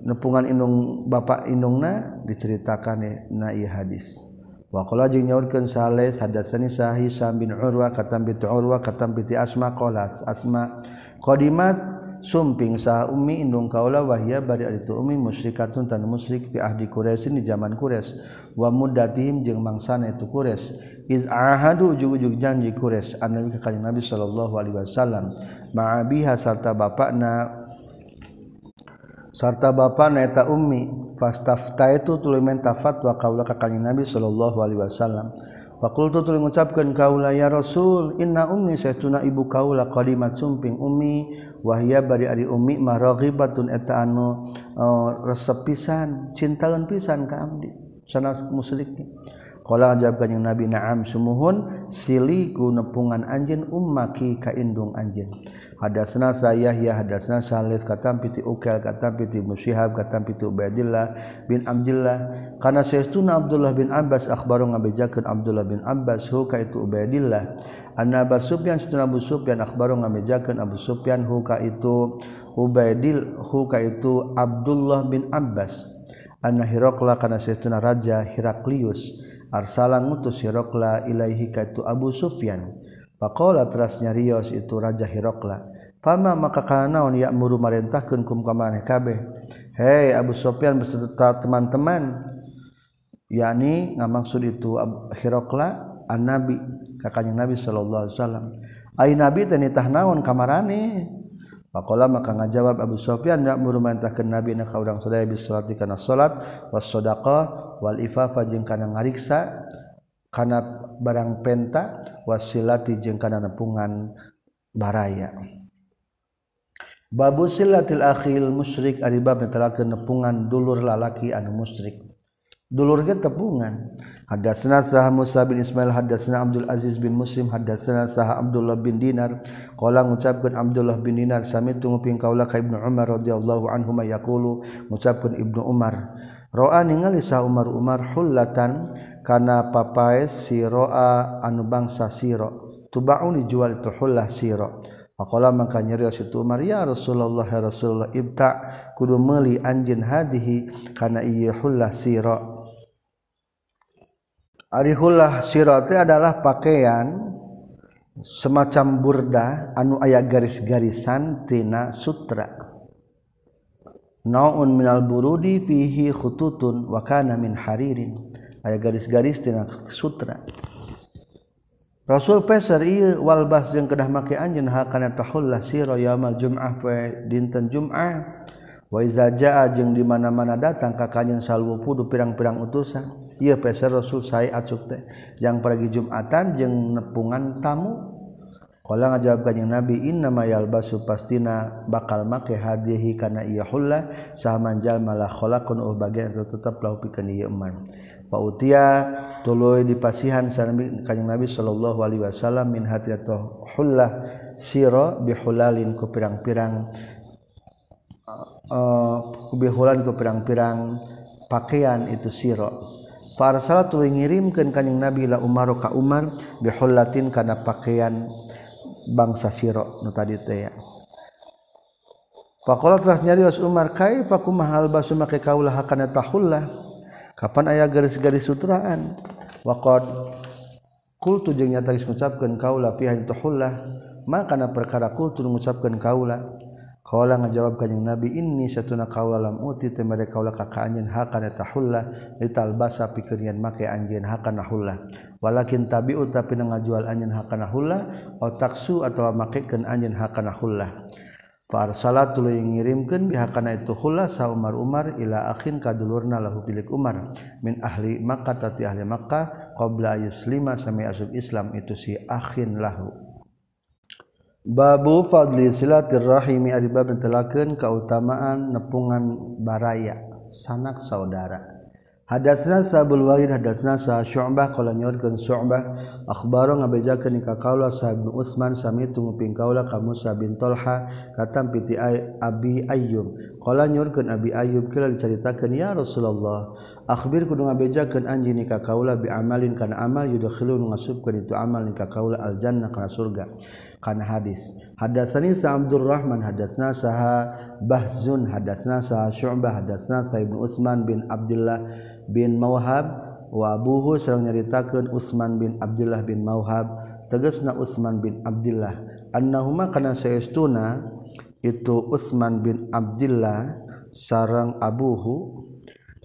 Speaker 1: nepungan inung bapak inungna diceritakan na ieu hadis. Wa qala jeung nyaurkeun Saleh hadatsani Sahi Sam bin Urwa katam bi Urwa katam bi Asma qalat Asma qadimat sumping sah ummi indung kaula wahya bari itu ummi musyrikatun tan musyrik fi ahdi Quraisy di zaman Quraisy. Wa muddatihim jeung mangsana itu Quraisy. iz ahadu ujug-ujug janji kures annabi ka kanjeng Nabi sallallahu alaihi wasallam ma'abiha sarta bapakna sarta bapakna eta ummi fastaftaitu tuluy menta fatwa kaula ka kanjeng Nabi sallallahu alaihi wasallam. Wa qultu tuluy ngucapkeun kaula ya Rasul inna ummi saytuna ibu kaula qadimat sumping ummi wahya bari ari ummi mah raghibatun eta anu uh, resep pisan cintaeun pisan ka abdi sanas muslimin qala ajab kanjing nabi na'am sumuhun siliku nepungan anjeun ummaki ka indung anjeun Hadasna saya ya hadasna Salih kata piti ukal kata piti musyihab kata piti Ubaidillah bin Abdillah. Karena saestuna Abdullah bin Abbas akhbaru ngabejakeun Abdullah bin Abbas hu ka itu Ubaidillah. Anna Abu Sufyan satuna Abu Sufyan akhbaru ngabejakeun Abu Sufyan hu ka itu Ubaidil hu ka itu Abdullah bin Abbas. Anna Hiraqla kana saestuna raja Heraklius arsala ngutus Hiraqla ilaihi ka itu Abu Sufyan. Pakola terasnya Rios itu raja Hiraqla fama maka kana naon ya muru marentahkeun kum ka maneh kabeh? Hei Abu Sufyan beserta teman-teman yakni ngamaksud itu Hiraqla an nabi kakaknya Nabi sallallahu alaihi wasallam. Ai nabi teh nitah naon kamarane? Pakola maka ngajawab Abu Sufyan dak muru mantahkeun nabi na ka urang sadaya bis salati kana salat was sadaqah wal ifafa jeung kana ngariksa kana barang penta wasilati jeung kana nepungan baraya. Babu silatil akhil musyrik ari bab netelakeun nepungan dulur lalaki anu musyrik. Dulur ge tepungan. Hadatsna sah Musa bin Ismail hadatsna Abdul Aziz bin Muslim hadatsna sah Abdullah bin Dinar. Qala ngucapkeun Abdullah bin Dinar sami tunggu ping kaula ka Ibnu Umar radhiyallahu anhu ma yaqulu ngucapkeun Ibnu Umar roa ningali sa Umar Umar hullatan kana papaes si roa anu bangsa siro tubaun dijual itu hullah siro Pakola maka nyerios itu Umar ya Rasulullah ya Rasulullah ibta kudu meuli anjin hadihi kana iya hullah siro. Ari hullah siro itu adalah pakaian semacam burda anu aya garis-garisan tina sutra. naun minal burudi fihi khututun wa kana min haririn. Aya garis-garis tina sutra. Rasul peser ieu walbas jeung kedah make anjeun hal kana tahullah sira yaumul jum'ah poe dinten jum'ah? Wa iza jaa jeung di mana-mana datang ka kanjeun salwu pudu pirang-pirang utusan. Ieu peser Rasul sae acuk teh. Yang pergi Jumatan jeung nepungan tamu. Kala ngajawab kanjing Nabi inna mayal basu pastina bakal make hadihi kana iya hulla sahaman jalma la khalaqun uh oh, bagian itu tetap lahu pikeun ieu iman. Pautia tuluy dipasihan sanabi kanjing Nabi sallallahu alaihi wasallam min hatiatoh hullah sira bihulalin ku pirang-pirang eh, eh, uh, bihulan ku pirang-pirang pakaian itu sira. Farsal tuluy ngirimkeun kanjing Nabi la Umar ka Umar bihullatin kana pakaian bangsa siro nu tadi teh ya Pakola telah nyarios Umar kai faku mahal basu make kaulah hakana tahullah. Kapan ayah garis-garis sutraan? Wakod kultu jeung nyata geus ngucapkeun kaulah pihak tahullah maka perkara perkara kultu ngucapkeun kaulah Kala ngajawab kanjing Nabi ini satu na kaula lam uti teh mere kaula ka ka anjeun hakana tahullah litalbasa pikeun make anjeun hakana hullah walakin tabi'u tapi ngajual anjeun hakana hullah otaksu atawa makekeun anjeun hakana hullah fa arsala tuluy ngirimkeun bihakana itu hullah sa Umar Umar ila akhin kadulurna lahu bilik Umar min ahli Makkah tati ahli Makkah qabla yuslima sami asub Islam itu si akhin lahu. Babu fadli silaturrahimi ari bab telakeun kautamaan nepungan baraya sanak saudara. Hadatsna Sabul Walid hadatsna Sa Syu'bah qala nyorkeun Syu'bah akhbaro ngabejakeun ka kaula Sa Ibnu Utsman sami tunguping kaula ka Musa bin Tolha katam piti Abi Ayyub qala nyorkeun Abi Ayyub kala dicaritakeun ya Rasulullah akhbir kudu ngabejakeun anjeun ka kaula bi amalin kana amal yudkhilun ngasubkeun itu amal ka kaula al jannah kana surga kana hadis. Hadatsani Abdul Rahman hadatsna saha Bahzun hadatsna saha Syu'bah hadatsna sa Ibnu Utsman bin Abdullah bin Mawhab. Wa buhu sareng nyaritakeun Utsman bin Abdullah bin Mawhab. Tegasna Utsman bin Abdullah. Annahuma kana sayastuna itu Utsman bin Abdullah sareng abuhu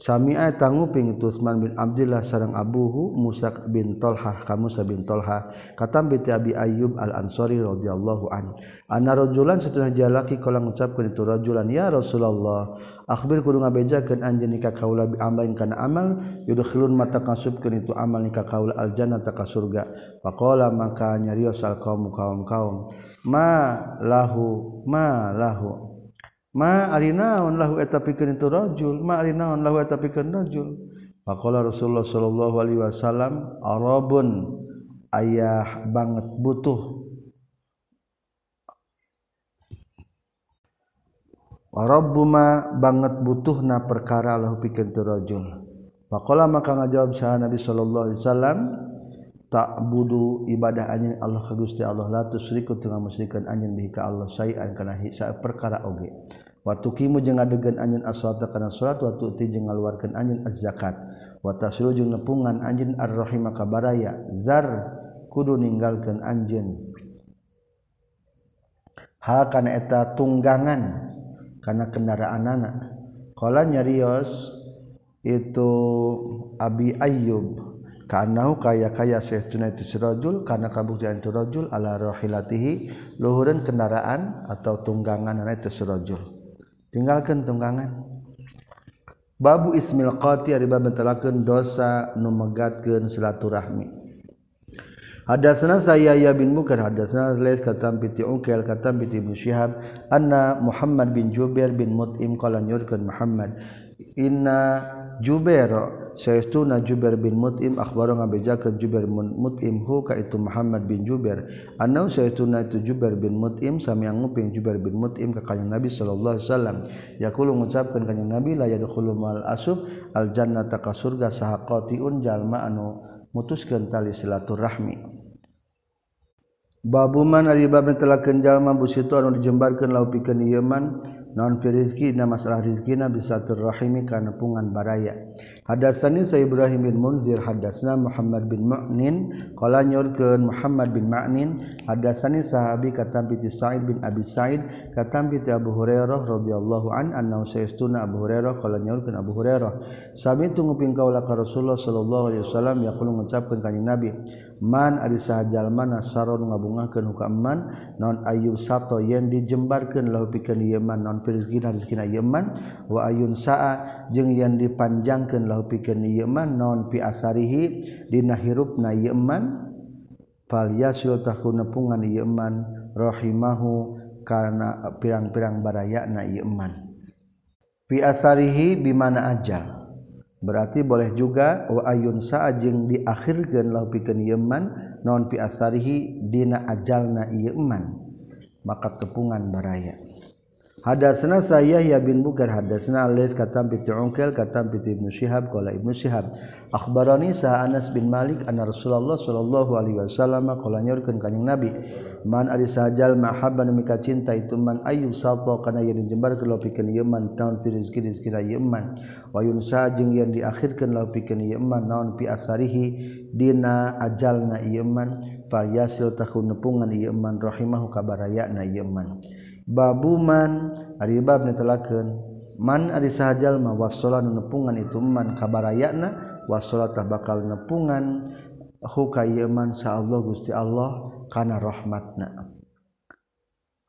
Speaker 1: Samia tangguping Utsman bin Abdullah sarang Abuhu Musa bin Tolha kamu bin Tolha katam bi Abi Ayyub Al Ansari radhiyallahu an. Anna rajulan satuna jalaki kala ngucapkeun itu rajulan ya Rasulullah akhbir kudu ngabejakeun anjeun ka kaula bi amalin kana amal yudkhilun mata kasubkeun itu amal ka kaula al jannata ka surga. Faqala maka nyarios al qaum kaum kaum ma lahu ma lahu ma naon lahu eta pikeun itu rajul ma naon lahu eta pikeun rajul faqala Rasulullah sallallahu alaihi wasallam arabun ayah banget butuh. Warabuma banget butuh na perkara lahu pikeun tu rajul faqala maka ngajawab saha Nabi sallallahu alaihi wasallam tak budu ibadah anjeun Allah ka Gusti Allah la tusriku teu ngamusyrikeun anjeun bihi ka Allah sayan kana hisa perkara oge Waktu kimu jeung ngadegan anjeun as-salata kana salat waktu ti jeung ngaluarkeun anjeun az-zakat. Wa taslu jeung nepungan anjeun ar-rahima ka baraya zar kudu ninggalkeun anjeun ha kana eta tunggangan kana kendaraanana qala nyarios itu Abi Ayyub kanahu kaya kaya saestuna itu sirajul kana kabuktian itu rajul ala rahilatihi luhureun kendaraan atau tunggangan itu sirajul tinggalkan tunggangan. Babu ismil qati ari bab mentelakeun dosa nu megatkeun silaturahmi. Hadatsana saya ya bin Bukar hadatsana Lais katam piti Ukail katam piti Ibnu Syihab anna Muhammad bin Jubair bin Mut'im qala nyurkeun Muhammad inna Jubair saestuna Jubair bin Mut'im akhbaro ngabejakeun Jubair bin Mut'im hu ka itu Muhammad bin Jubair. Annau saestuna itu Jubair bin Mut'im sami nguping Jubair bin Mut'im ka kanjeng Nabi sallallahu alaihi wasallam. Yaqulu ngucapkeun kanjeng Nabi la yadkhulu mal asub al jannata ka surga saha qatiun jalma anu mutuskeun tali silaturahmi. Babuman ari bab telakeun jalma busitu anu dijembarkeun lau pikeun ieu man. Naon fi rizqina masalah rizqina bisa turrahimi kana pungan baraya Hadatsani sa Ibrahim bin Munzir hadatsna Muhammad bin Mu'nin. Qala nyorkeun Muhammad bin Ma'nin hadatsani sahabi katam bi Sa'id bin Abi Sa'id katam bi Abu Hurairah radhiyallahu an annahu sayastuna Abu Hurairah. Qala nyorkeun Abu Hurairah sami tunguping kaula ka Rasulullah sallallahu alaihi wasallam yaqulu ngucapkeun kanjing Nabi man ari sahajal mana saron ngabungakeun hukaman non ayyub sato yen dijembarkeun lahu pikeun ieu man non firizqina rizqina ieu man wa ayun sa'a jeung yen dipanjangkeun lahu pikeun ieu man naon fi asarihi dina hirupna ieu man fal yasil takun nepungan ieu man rahimahu kana pirang-pirang barayana ieu man fi asarihi bimana aja? Berarti boleh juga wa ayun saajing diakhirkeun lahu pikeun ieu man naon fi asarihi dina ajalna ieu man maka tepungan baraya. Hadatsna saya ya bin Bukar hadatsna Alis katam bi Unkal katam bi Ibnu Syihab qala Ibnu Syihab akhbarani sa Anas bin Malik anna Rasulullah sallallahu alaihi wasallam qala nyorkeun kanjing Nabi man ari sajal mahabban mika cinta itu man ayu salto kana yen jembar ke pikeun ieu man taun fi rezeki rezeki ieu man. Wa yunsa jeung yen diakhirkeun law pikeun ieu man naon pi asarihi dina ajalna ieu man. Fa yasil takun nepungan ieu man rahimahu kabarayana ieu man. babuman aribab netelakeun. Man ari sahajalma wasola nepungan itu man kabarayana wasola tah bakal nepungan. Hukayeman sa Allah Gusti Allah kana rahmatna.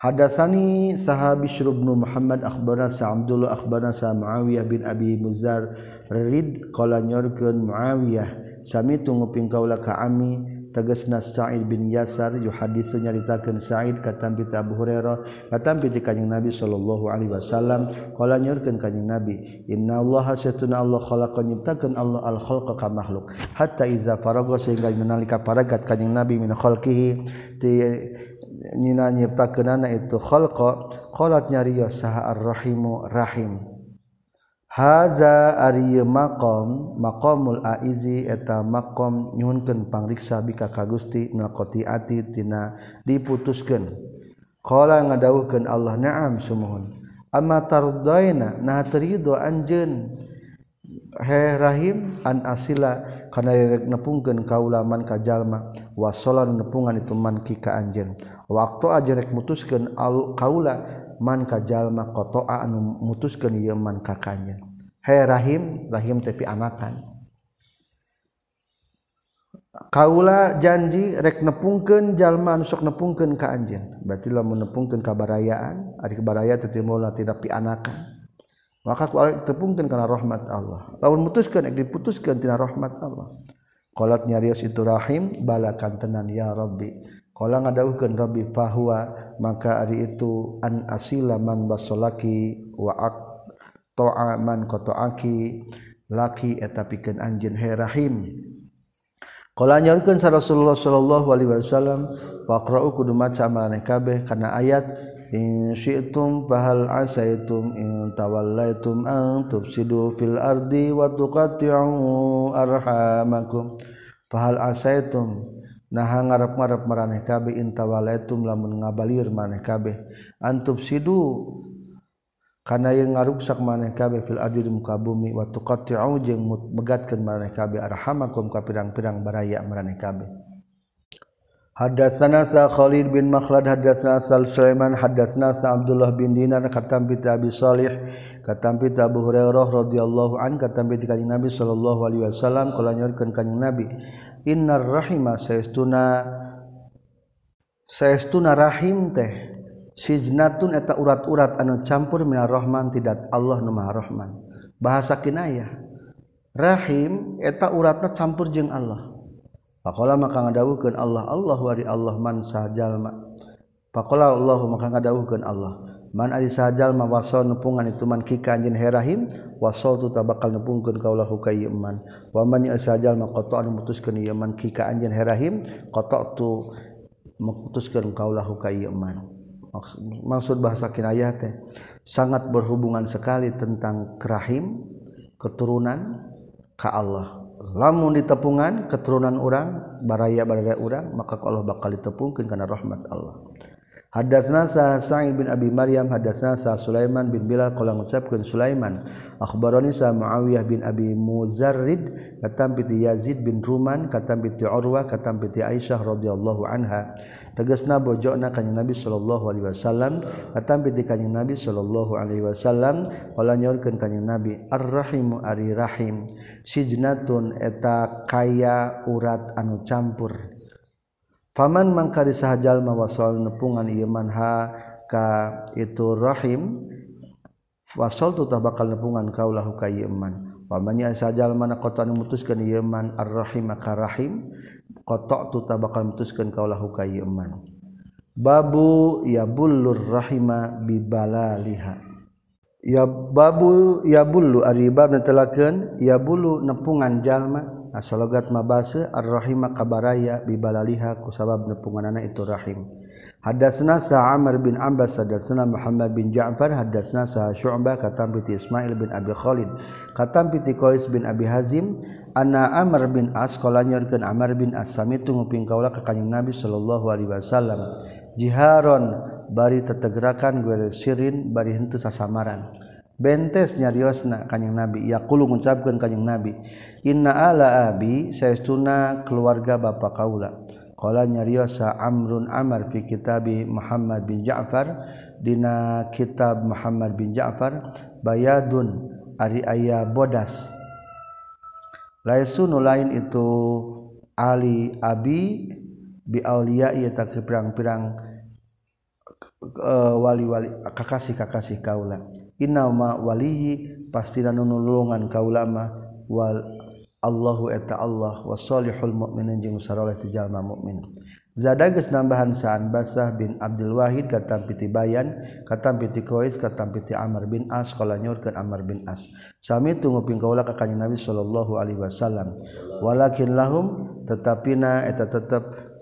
Speaker 1: Hadasani sahabi Bishrubnu Muhammad akhbarana sa Abdullah akhbarana sa Muawiyah bin Abi Muzar rid qala nyorkeun Muawiyah sami tunggu ping kaula ka ami tegesna Sa'id bin Yasar yu hadis nyaritakeun Sa'id katam bi Abu Hurairah katam bi kanjing Nabi sallallahu alaihi wasallam. Qala nyaurkeun kanjing Nabi inna Allah satuna Allah khalaqa nyiptakeun Allah al khalqa ka makhluk. Hatta iza faraga sehingga nalika paragat kanjing Nabi min khalqihi ti nyina nyiptakeunana itu khalqa. Qalat nyariyo saha ar-rahimu rahim. Haza ari maqam maqamul aizi eta maqam nyuhunkeun pangriksa bika ka Gusti nakoti ati tina diputuskeun. Qala ngadawuhkeun Allah naam sumuhun. Amma tardaina nah terido anjen. He rahim an asila kana yerek nepungkeun kaulaman ka jalma wasolan nepungan itu man ki ka anjeun. Waktu ajerek mutuskeun al kaula man kajallma kotoa anu mutuskeun ieu man kakanya. Hey rahim rahim tepi anakan kaula janji rek nepungkeun jalma anu sok nepungkeun ka anjeun. Berarti lamun nepungkeun ka barayaan ari tetimula tidak pianakan. Maka ku tepungkeun kana rahmat Allah. Lawan mutuskeun ek tina rahmat Allah. Qalat nyarios itu rahim balakan tenan ya rabbi. Qala ngadauhkeun Rabbi fahuwa maka ari itu an asila man basolaki wa ak to'a man kotoaki laki eta pikeun anjeun he rahim. Qala nyaurkeun sa Rasulullah sallallahu alaihi wasallam faqra'u kudu maca maraneh kabeh kana ayat in syi'tum fahal asaitum in tawallaitum an tufsidu fil ardi wa tuqatti'u arhamakum. Fahal asaitum nah ngarep-ngarep maraneh kabeh in tawallaitum lamun ngabalir maneh kabeh. An tufsidu kana yang ngaruksak maneh kabeh fil ardi muka bumi wa tuqatti'u jeung megatkeun maneh kabeh arhamakum ka pirang-pirang baraya maneh kabeh. Hadatsana sa Khalid bin Makhlad hadatsana Sal Sulaiman hadatsana sa Abdullah bin Dinar katam bi Abi Shalih katam bi Abu Hurairah radhiyallahu an katam bi Nabi sallallahu alaihi wasallam kala nyorkeun kanjeng Nabi innar rahima saestuna saestuna rahim teh. Sijnatun eta urat-urat anu campur minar rahman tidak Allah nu maha rahman. Bahasa kinayah rahim eta uratna campur jeung Allah. Pakola maka ngadawukeun Allah Allah wari Allah man sajalma Pakola Allah maka ngadawukeun Allah. man ari sajal ma waso nepungan itu man kika anjeun herahim waso tu tabakal nepungkeun kaulah ka ieu man. Wa man sajal ma qata'an mutuskeun ieu man kika anjeun herahim qata' tu mutuskeun kaulah ka ieu man. Maksud, maksud bahasa kinayah teh sangat berhubungan sekali tentang kerahim keturunan ka Allah. Lamun ditepungan keturunan orang baraya baraya orang maka Allah bakal ditepungkeun kana rahmat Allah. Hadatsna sa Sa'id bin Abi Maryam hadatsna sa Sulaiman bin Bilal qala ngucapkeun Sulaiman. Akhbarani Sa Muawiyah bin Abi Muzarrid katam piti Yazid bin Ruman katam piti Urwa katam piti Aisyah radhiyallahu anha. Tegasna bojona kanjing Nabi sallallahu alaihi wasallam katam piti kanjing Nabi sallallahu alaihi wasallam qala nyorkeun kanjing Nabi Ar-Rahim ari rahim sijnatun eta kaya urat anu campur. Faman mangka disahajal mawasol nepungan iman ha ka itu rahim wasol tu bakal nepungan kaulah ka iman. Pamannya sajal mana kota memutuskan iman ar-rahim maka rahim kotok tu bakal memutuskan kaulah ka iman. Babu ya bulur rahima bibalaliha. Ya babu ya bulu ari bab netelakeun ya bulu nepungan jalma asalogat mabase arrahima kabaraya bibalaliha kusabab nepunganana itu rahim. Hadasna sa Amr bin Abbas hadasna Muhammad bin Ja'far hadasna sa Syu'bah katam piti Ismail bin Abi Khalid katam piti Qais bin Abi Hazim anna Amr bin As qala nyorkeun Amr bin As samitu nguping kaula ka kanjeng Nabi sallallahu alaihi wasallam. Jiharon bari tetegerakan gue sirin bari henteu sasamaran. Bentes nyariosna kanyang nabi. Yaqulu ngucapkeun kanyang nabi inna ala abi saestuna keluarga bapa kaula. Qala nyariosa amrun amar fi kitabi Muhammad bin Ja'far dina kitab Muhammad bin Ja'far bayadun ari aya bodas. Laisunu lain itu ali abi bi auliya ieu tak pirang-pirang uh, wali-wali kakasih kakasih kaula innama walihi pasti nunulungan kaulama wal Allahu eta Allah wasolihul mukminin jeung saroleh ti jalma mukmin Zada geus nambahan saan Basah bin Abdul Wahid katam piti Bayan katam piti Qais katam piti Amr bin As qala nyurkeun Amr bin As. Sami tunggu kaula ka kanjeng Nabi sallallahu alaihi wasallam. Walakin lahum tetapina eta tetep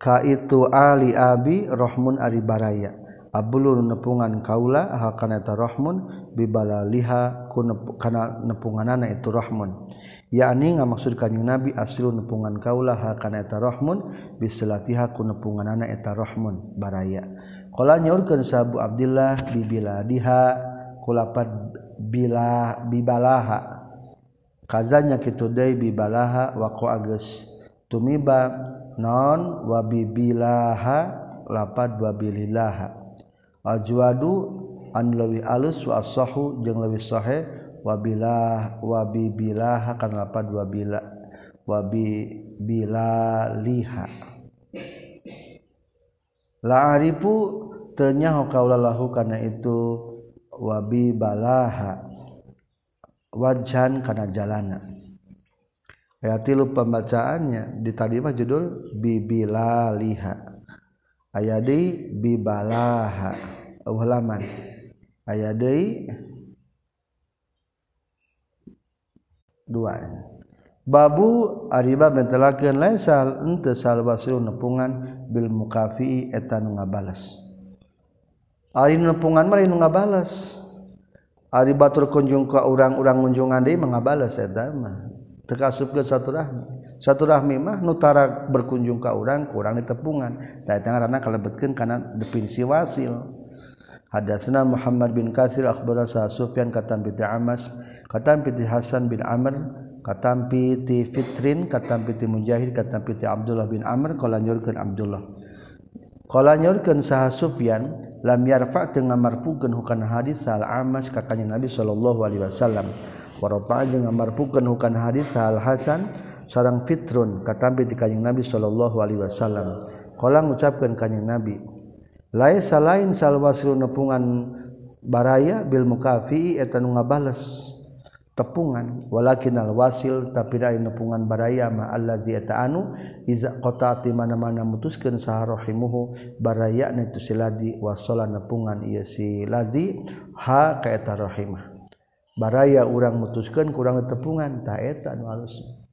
Speaker 1: ka itu ali abi rahmun ari baraya Abulun nepungan kaula ahalkaneta Rohmun bibala liha ku kana nepunganana itu Rohmun. Yakni ngamaksud kanjeng Nabi asilu nepungan kaula ahalkaneta Rohmun bisilatiha ku nepunganana eta Rohmun baraya. Kala nyaurkeun sahabu Abdullah bibila diha kulapat bila bibalaha. Kazanya kitu deui bibalaha waqa geus tumiba non wabibilaha lapad wabilillaha ajwadu an lewi alus wa asahu jeung leuwih sahih wabilah wabibilaha kan lapad wabila wabibilaliha la arifu tenyaho kaulallahu kana itu wabibalaha wajan karena jalana. Ayat tilu pembacaannya di tadi mah judul bibilaliha aya di bibalaha. Ulaman aya di dua. Babu ariba mentelakeun laisal ente salwasu nepungan bil mukafi eta nu ngabales. Ari nepungan mah nu ngabales. Ari batur kunjung ka urang-urang kunjungan deui mengabales. ngabales eta mah. Teu kasupkeun saturahmi satu rahmi mah nutara berkunjung ke orang kurang di tepungan karena kalebetkan karena definisi wasil hadatsna Muhammad bin Katsir akhbarana Sufyan katam bi Amas katam bi Hasan bin Amr katam bi Fitrin katam bi Mujahid katam bi Abdullah bin Amr qala nyurkeun Abdullah. Qala nyurkeun saha Sufyan yarfa ngamarpuken bukan hadis hal amas kakaknya Nabi Shallallahu Alaihi Wasallam. Ngamarpuken bukan hadis hal Hasan sarang fitrun katampi di kanjing Nabi sallallahu alaihi wasallam. Kolang ngucapkeun kanjing Nabi laisa lain salwasru nepungan baraya bil mukafi eta nu ngabales tepungan walakin al wasil tapi lain nepungan baraya ma allazi eta anu iza qataati mana-mana mutuskeun saharohimuhu baraya na itu siladi wasala nepungan ieu si ladi ha ka eta rahimah baraya urang mutuskeun kurang tepungan ta eta nu alusna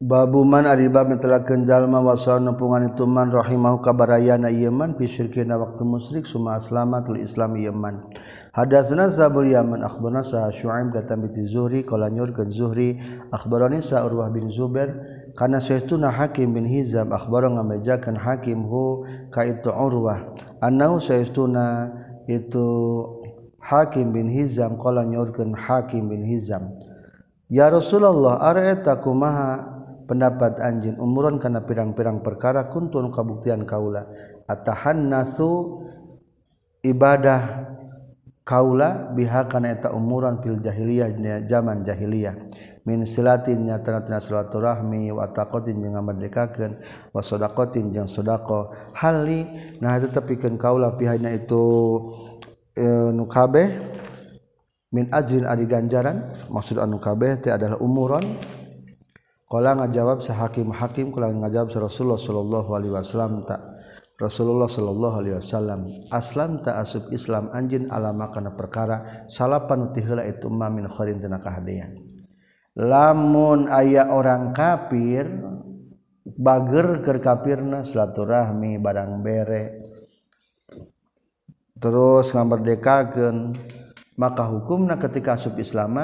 Speaker 1: Babu man ari bab netelakeun jalma wasal nepungan itu man rahimahu kabarayana ieu man fi syirkina waktu musyrik suma aslamatul islam ieu man. Hadatsana Zabul Yaman akhbarana sa Syuaib kata binti Zuhri qala nyurkeun Zuhri akhbarani sa Urwah bin Zubair kana sayyiduna Hakim bin Hizam akhbarana ngamejakeun Hakim hu ka itu Urwah. Annahu sayyiduna itu Hakim bin Hizam qala nyurkeun Hakim bin Hizam. Ya Rasulullah ara'aita kumaha pendapat anjin umuran kana pirang-pirang perkara kuntun kabuktian kaula. Atahannasu ibadah Kaula bihakaneta umuran fil jahiliyah zaman jahiliyah. Min silatin nyata silaturahmi wa taqatin jeung ngamerdekakeun wa sadaqatin jeung sedekah hali nah tetepikeun kaula pihana itu e, nu kabeh min ajrin ari ganjaran maksud anu kabeh teh adalah umuran Kala ngajawab sahakim hakim. Kala ngajawab Rasulullah sallallahu alaihi wasallam tak Rasulullah sallallahu alaihi wasallam aslam ta asub Islam anjin alama kana perkara salapan ti heula itu ma min khairin tina kahadean lamun aya orang kafir bager keur kafirna silaturahmi barang bere. Terus ngamerdekakeun maka hukumna ketika asub Islam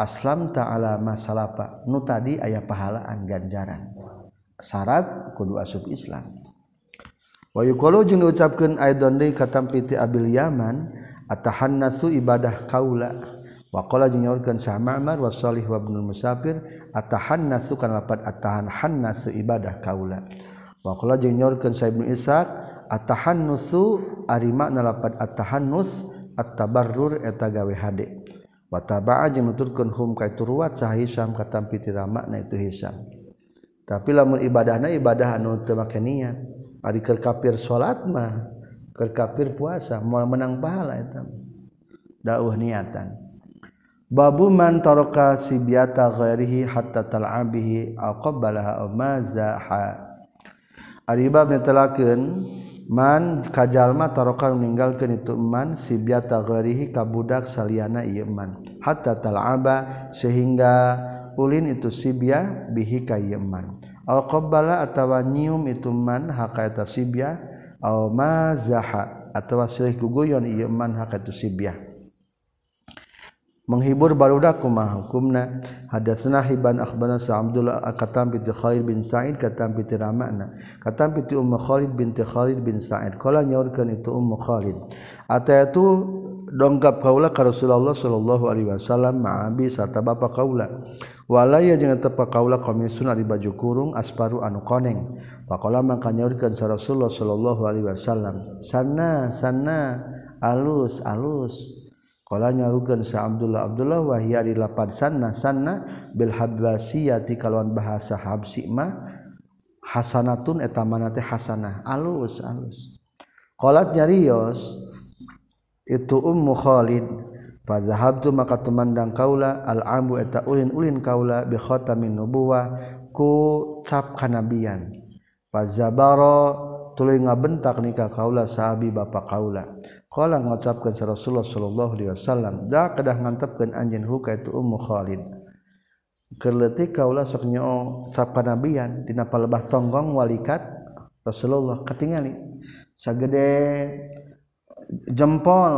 Speaker 1: aslam ta'ala masalafa nu tadi ayah pahalaan ganjaran. Syarat kudu asub Islam. Wa yuqalu jeung diucapkeun aidon de katampi ti abil yaman atahannasu ibadah kaula. Wa qala jeung nyaurkeun sa ma'mar wa salih wa ibnul musafir atahannasu kana lapat atahan hannasu ibadah kaula. Wa qala jeung nyaurkeun sa ibnu ishaq atahannusu ari makna lapat atahannus at-tabarrur eta gawe hade. wataba jeung nuturkeun hum ka itu ruwat sah Hisam katampi ti ramakna itu Hisam. Tapi lamun ibadahna ibadah anu teu make niat. Ari keur kafir salat mah keur kafir puasa moal menang pahala eta dauh niatan. Babu man taraka sibyata ghairihi hatta tal'abihi aqbalaha mazaha ari bab netelakeun man kajallma tarokan meninggalkan ituman sibiatagarihi kabudak ieu man. Hatta talaba sehingga ulin itu sibia bihi kaman alqabbala atawa nyium ituman hakaeta sibia aw mazaha atawa silih kuguyon man hakatu sibia menghibur barudak kumaha hukumna. Hadatsana hiban akhbarana sa Abdullah katam bi Khalid bin Sa'id katam bi Ramana. Katam bi Ummu Khalid binti Khalid bin Sa'id. Qala nyaurkeun itu Ummu Khalid. Atayatu dongkap kaula ka Rasulullah sallallahu alaihi wasallam ma'abi sarta bapa kaula. Walaya jeung tepa kaula komisun di baju kurung asparu anu koneng. Faqala maka nyaurkeun sa Rasulullah sallallahu alaihi wasallam. Sana sana alus alus Qalanya rugen sa Abdullah Abdullah wa hiya di lapan sanna sanna bil habasiyati kalawan bahasa habsi ma hasanatun eta mana teh hasanah alus alus. Qalat nyarios itu Ummu Khalid fazahabtu maka tumandang kaula al ambu eta ulin-ulin kaula bi khatamin nubuwah ku cap kanabian. fazabara tuluy ngabentak nikah kaula sahabi bapa kaula. Qala ngucapkeun sa Rasulullah sallallahu alaihi wasallam da kedah ngantepkeun anjeun huka itu ummu Khalid. Keleutik kaula sok nyoo cap kanabian dina palebah tonggong walikat Rasulullah ketingali sagede jempol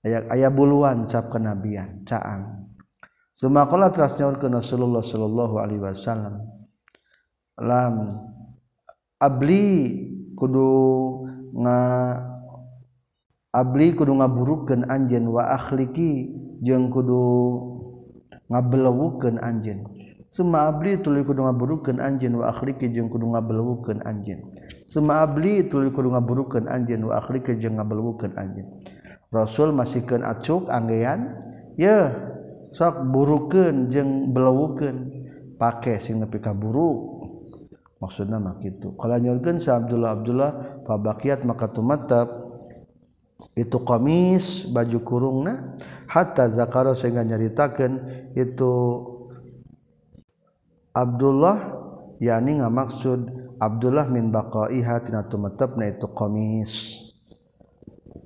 Speaker 1: aya aya buluan cap kenabian caang Sumakola teras nyaur ke Rasulullah Sallallahu Alaihi Wasallam lam abli kudu nga Abli kudu ngaburukeun anjeun wa akhliki jeung kudu ngabelewukeun anjeun. Suma abli tuluy kudu ngaburukeun anjeun wa akhliki jeung kudu ngabelewukeun anjeun. Suma abli tuluy kudu ngaburukeun anjeun wa akhliki jeung ngabelewukeun anjeun. Rasul masihkeun acuk anggean, ye sok burukeun jeung belewukeun pake sing nepi ka buruk. Maksudna mah kitu. Qala nyorkeun Sa Abdullah Abdullah fa baqiyat maka tumatab itu komis baju kurungna hatta zakaro sehingga nyaritakan itu Abdullah yakni ngamaksud Abdullah min baqaiha tina tumetepna itu komis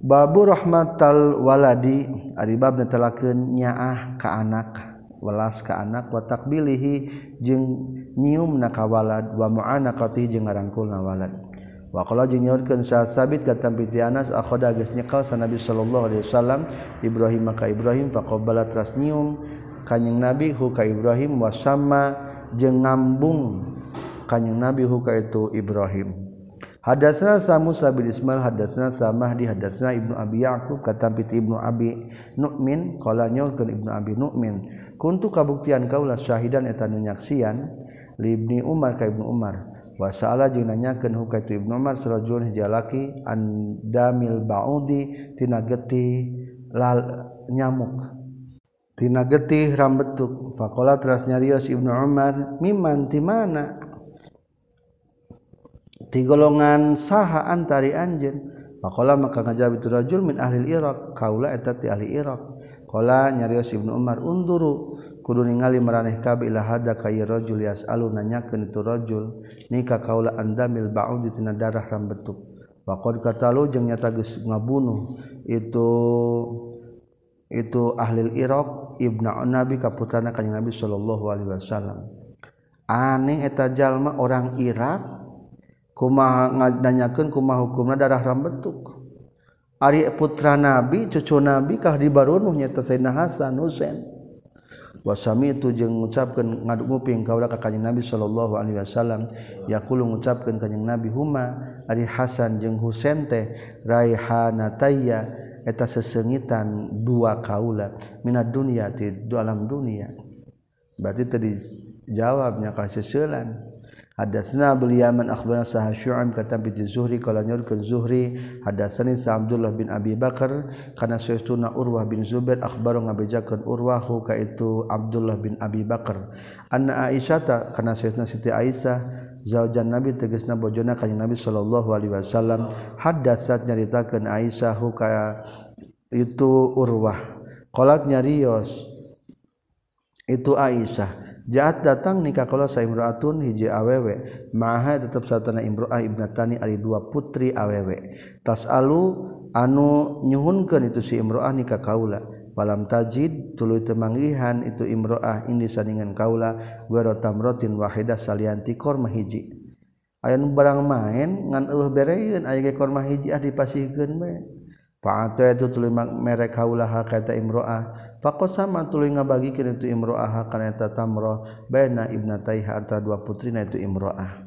Speaker 1: babu rahmatal waladi ari bab netelakeun nyaah ka anak welas ka anak wa takbilihi jeung nyiumna ka walad wa mu'anaqati jeung ngarangkulna walad. Wakala jeung nyaurkeun saat sabit katam piti Anas akhoda geus nyekal sa Nabi sallallahu alaihi wasallam Ibrahim ka Ibrahim faqabala trasnium kanjing Nabi hu ka Ibrahim wa sama jeung ngambung kanjing Nabi hu ka itu Ibrahim. Hadatsna sa Musa bin Ismail hadatsna sa Mahdi hadatsna Ibnu Abi Yaqub katam piti Ibnu Abi Nu'min qala nyaurkeun Ibnu Abi Nu'min kuntu kabuktian kaula syahidan eta nu nyaksian li Ibni Umar ka Ibnu Umar. wasaala jeung nanyakeun hukaitu ibnu umar sarajulun hijalaki andamil baudi tina geti lal nyamuk tina getih rambetuk. Faqala teras nyarios ibnu umar miman ti mana? Golongan saha antari anjeun? Faqala maka ngajab itu rajul min ahli iraq kaula eta ti ahli iraq Kala nyarios Ibnu Umar unduru kudu ningali maraneh kabeh ila hada kay rajul yasalu nanyakeun itu rajul nika kaula andamil ba'ud tina darah rambetuk waqad katalu jeung nyata geus ngabunuh itu itu ahli Iraq Ibnu Nabi kaputana kanjeng Nabi sallallahu alaihi wasallam. Aneh eta jalma orang Irak kumaha nanyakeun kumaha hukumna darah rambetuk Ari putra nabi cucu nabi kah dibarunuhnya tersayyidina Hasan Husain. Wasami itu jeung ngucapkeun ngaduk nguping kaula ka kanjeng Nabi sallallahu alaihi wasallam. Yaqulu ngucapkeun kanjeng Nabi huma ari Hasan jeung Husain teh raihanatayya eta sesengitan dua kaula minad dunya ti alam dunia. Berarti tadi jawabnya kalau seselan. Hadatsna Abdul Yaman akhbarana Sah Syu'aib kata bi Zuhri qala nyurkeun Zuhri hadatsani Sa Abdullah bin Abi Bakar kana sayyiduna Urwah bin Zubair akhbaru ngabejakeun Urwah ka itu Abdullah bin Abi Bakar. Anna Aisyah kana sayyidina Siti Aisyah zaujan Nabi tegasna bojona kanjeng Nabi sallallahu alaihi wasallam hadatsat nyaritakeun Aisyah ka itu Urwah. Qalat nyarios itu Aisyah jahat datang nikah kalau saya imroatun hiji awewe maha tetap satana imroah ibnatani ari dua putri awewe tas alu anu nyuhunkan itu si imroah nikah kaula. Walam tajid tulu temangihan itu imroah ini sandingan kaula. Guero tamrotin wahidah salianti korma hiji. Ayam barang main ngan eueuh bereun aya ge korma hiji ah dipasihkeun bae. Fa'ata itu tuluy merek kaulaha kata imro'ah. Faqasama tuluy ngabagikeun itu imro'ah kana tamroh tamrah baina ibnataiha antara dua putrina itu imro'ah.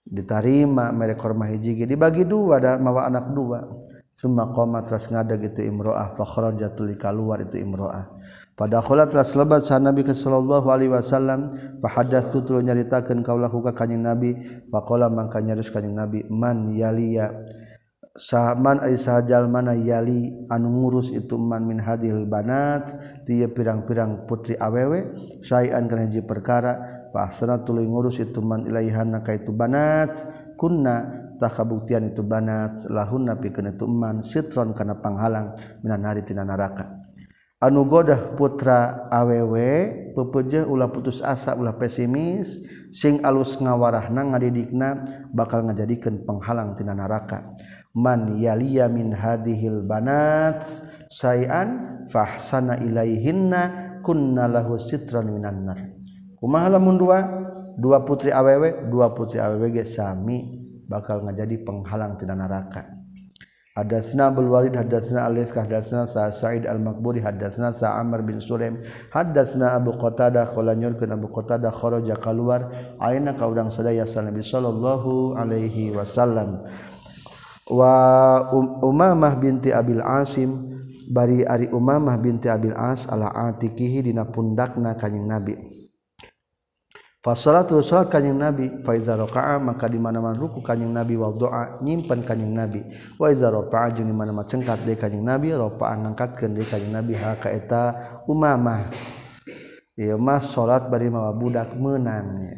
Speaker 1: Ditarima merek hormah hiji dibagi dua dan mawa anak dua. Summa qama teras ngada gitu imro'ah fa jatuli tuluy kaluar itu imro'ah. Pada khola teras lebat sa Nabi ke sallallahu alaihi wasallam fa hadatsu tuluy nyaritakeun kaulahu ka kanjing Nabi faqala mangka nyarus kanjing Nabi man yaliya Saman Aisahjal mana yali anu ngurus itu man min hadil banat ti pirang-pirang putri awewe sayan keji perkara pasana tulu ngurus itu man ilaihanna itu banat kunnatah kabuktian itu banat lahun napi ke ituman sitron kana panghalang minan haritina naraka. Anu godah putra awewe pepeje ulah putus asa ulah pesimis sing alus ngawarahna ngadidikna bakal ngajadikeun penghalang tina neraka man yaliya min hadhil banat sayan fahsana ilaihinna kunna lahu sitran minan nar. Kumaha lamun dua? Dua putri awewe dua putri awewe ge sami bakal ngajadi penghalang tina neraka Hadatsna Abdul Walid hadatsna Alif hadatsna Sa Sa'id Al-Maqburi hadatsna Sa Amr bin Sulaim hadatsna Abu Qatadah qala nyurkeun Abu Qatadah kharaja keluar aina ka urang sadaya Nabi sallallahu alaihi wasallam wa um, Umamah binti Abil Asim bari ari Umamah binti Abil As ala atikihi dina pundakna kanjing Nabi. Fasalatu salat kanjing Nabi fa iza raka'a maka di mana-mana ruku kanjing Nabi wa doa nyimpen kanjing Nabi. Wa iza rafa'a jeung di mana-mana cengkat deui kanjing Nabi rafa'a ngangkatkeun deui kanjing Nabi. Ha ka eta Umamah. Ieu mah salat bari mawa budak meunang.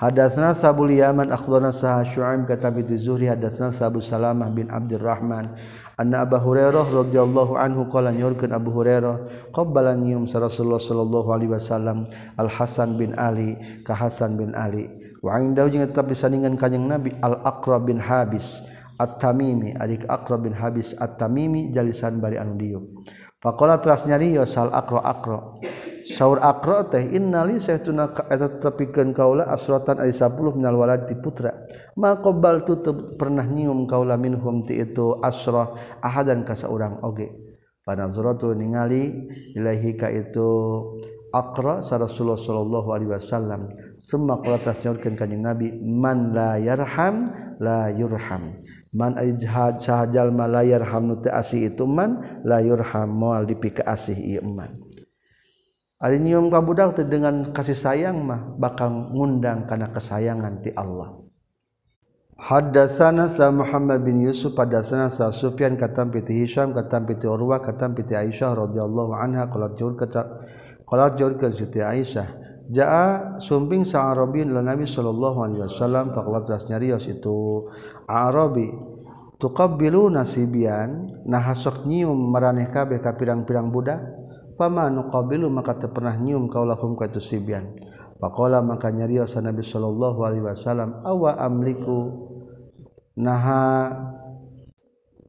Speaker 1: Hadasna Sabul Yaman akhbarana Sah Syu'aib kata bi Zuhri hadasna Sabu Salamah bin Abdurrahman anna Abu Hurairah radhiyallahu anhu qala nyurkeun Abu Hurairah qabbalan yum Rasulullah sallallahu alaihi wasallam Al Hasan bin Ali ka Hasan bin Ali. Wa indahu jeung tetap disandingan kanjing Nabi Al Aqrab bin Habis At-Tamimi adik Aqrab bin Habis At-Tamimi jalisan bari anu diuk. Faqala teras nyari sal Aqra Aqra. sahur akro teh innali saytuna eta tepikeun kaula asratan ari 10 minal walad ti putra. Ma qabal tutup pernah nyium kaula minhum ti itu asrah ahadan ka saurang oge. Panazratu ningali ilahi ka itu akra sa rasulullah sallallahu alaihi wasallam. Summa qala tasnyorkeun kanjing nabi man la yarham la yurham man ajhad sahajal ma la yarham nu teu asih itu man la yurham moal dipika asih ieu man nyium kabudak dengan kasih sayang mah bakal ngundang karena kesayangan di Allah. Hadasana sa Muhammad bin Yusuf pada sana sa Sufyan kata piti Hisham kata piti Urwa kata piti Aisyah radhiyallahu anha qala jur kata qala jur ke Siti Aisyah. Jaa sumping sa Arabin la Nabi sallallahu alaihi wasallam faqala nyarios itu Arabi tuqabbilu nasibian nah hasok nyium maraneh kabeh ka pirang-pirang budak qabilu maka pernah nyium kaulahum ka itu sibyan faqala maka nyarios Nabi sallallahu alaihi wasallam awa amliku? Naha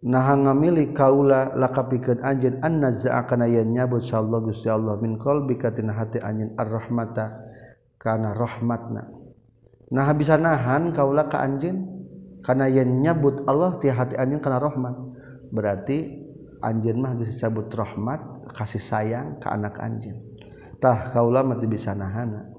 Speaker 1: naha ngamili kaula lakapikeun anjeun an naza'akana yen nyabut sallallahu Gusti Allah min qalbika tina hati anjeun ar-rahmata. Kana rahmatna. Nah bisa nahan kaula ka anjeun kana yen nyabut Allah ti hati anjeun kana rahmat. Berarti anjeun mah geus disebut rahmat kasih sayang ke anak anjingtah kau lama bisa nahana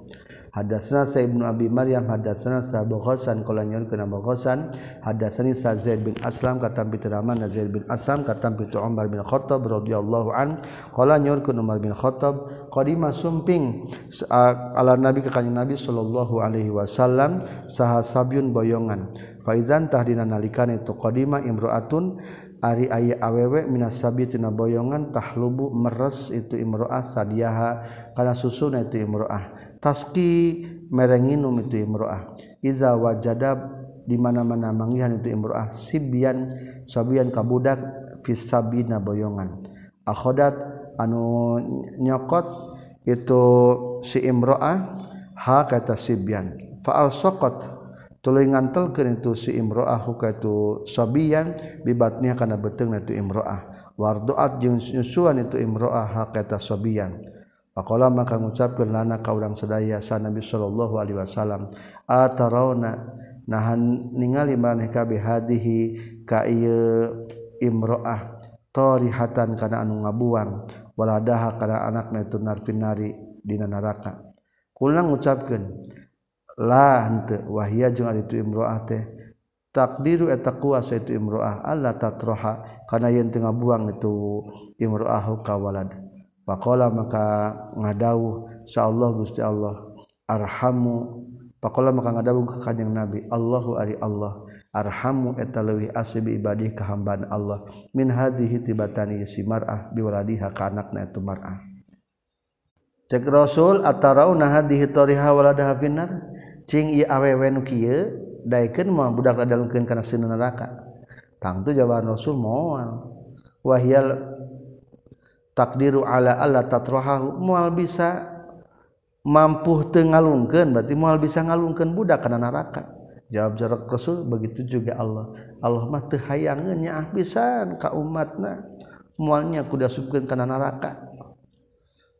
Speaker 1: hadasna saya Ibnu Abi Maryam hadasana sabokhosan kolanya ke namasan hadasani sa Zaid bin Aslam kata pitiraman Zaid bin Aslam kata pitu Umar bin Khattab radhiyallahu an. Qala nyorkeun Umar bin Khattab. Qadima sumping ala Nabi ke kanjeng Nabi sallallahu alaihi wasallam saha sabyun boyongan. Faizan tahdina nalikane itu qadima imraatun ari aya awewe minasabitina boyongan tahlubu meres itu imroah sadiaha kana susuna itu imroah taski merenginum itu imroah iza wajada di mana-mana mangihan itu imroah sibian sabian kabudak fisabina boyongan. Akhodat anu nyokot itu si imroah ha kata sibian faal sokot tuluy ngantelkeun itu si imroah hukatu sabian bibatnya kana beteng itu imroah. Warduat jeung nyusuan itu imroah hakata sabian. Pakola maka ngucapkeun lana ka urang sadaya sa Nabi sallallahu alaihi wasallam atarauna nahan ningali maneh ka bihadihi ka ieu imroah tarihatan kana anu ngabuang waladaha kana anakna itu narfinari dina neraka kulang ngucapkeun lah wahia itu Imro takdiru eta kuasa itu imroah. Allah tatroha karena yang tengah buang itu imroahu kawalad pakola maka ngadauh Allah gusti Allah arhamu. Pakola maka ngadauh ke kanjeng Nabi Allahu ari Allah arhamu eta leuwih asbi ibadih kehambaan Allah. Min hadhihi tibatani si mar'ah biwaladiha ka anakna itu mar'ah. Cek Rasul atarauna hadhihi tariha waladaha finnar cing ieu awewe nu awew budak karena sin neraka. Tang jawaban Rasul moal. Wahyal takdiru ala Allah tatrohahu mual bisa mampu tengalungkan berarti mual bisa ngalungkan budak karena neraka. Jawab jarak Rasul begitu juga Allah. Allah mah teu hayangeun nyaah pisan ka umatna. Mualnya kuda subkeun kana neraka.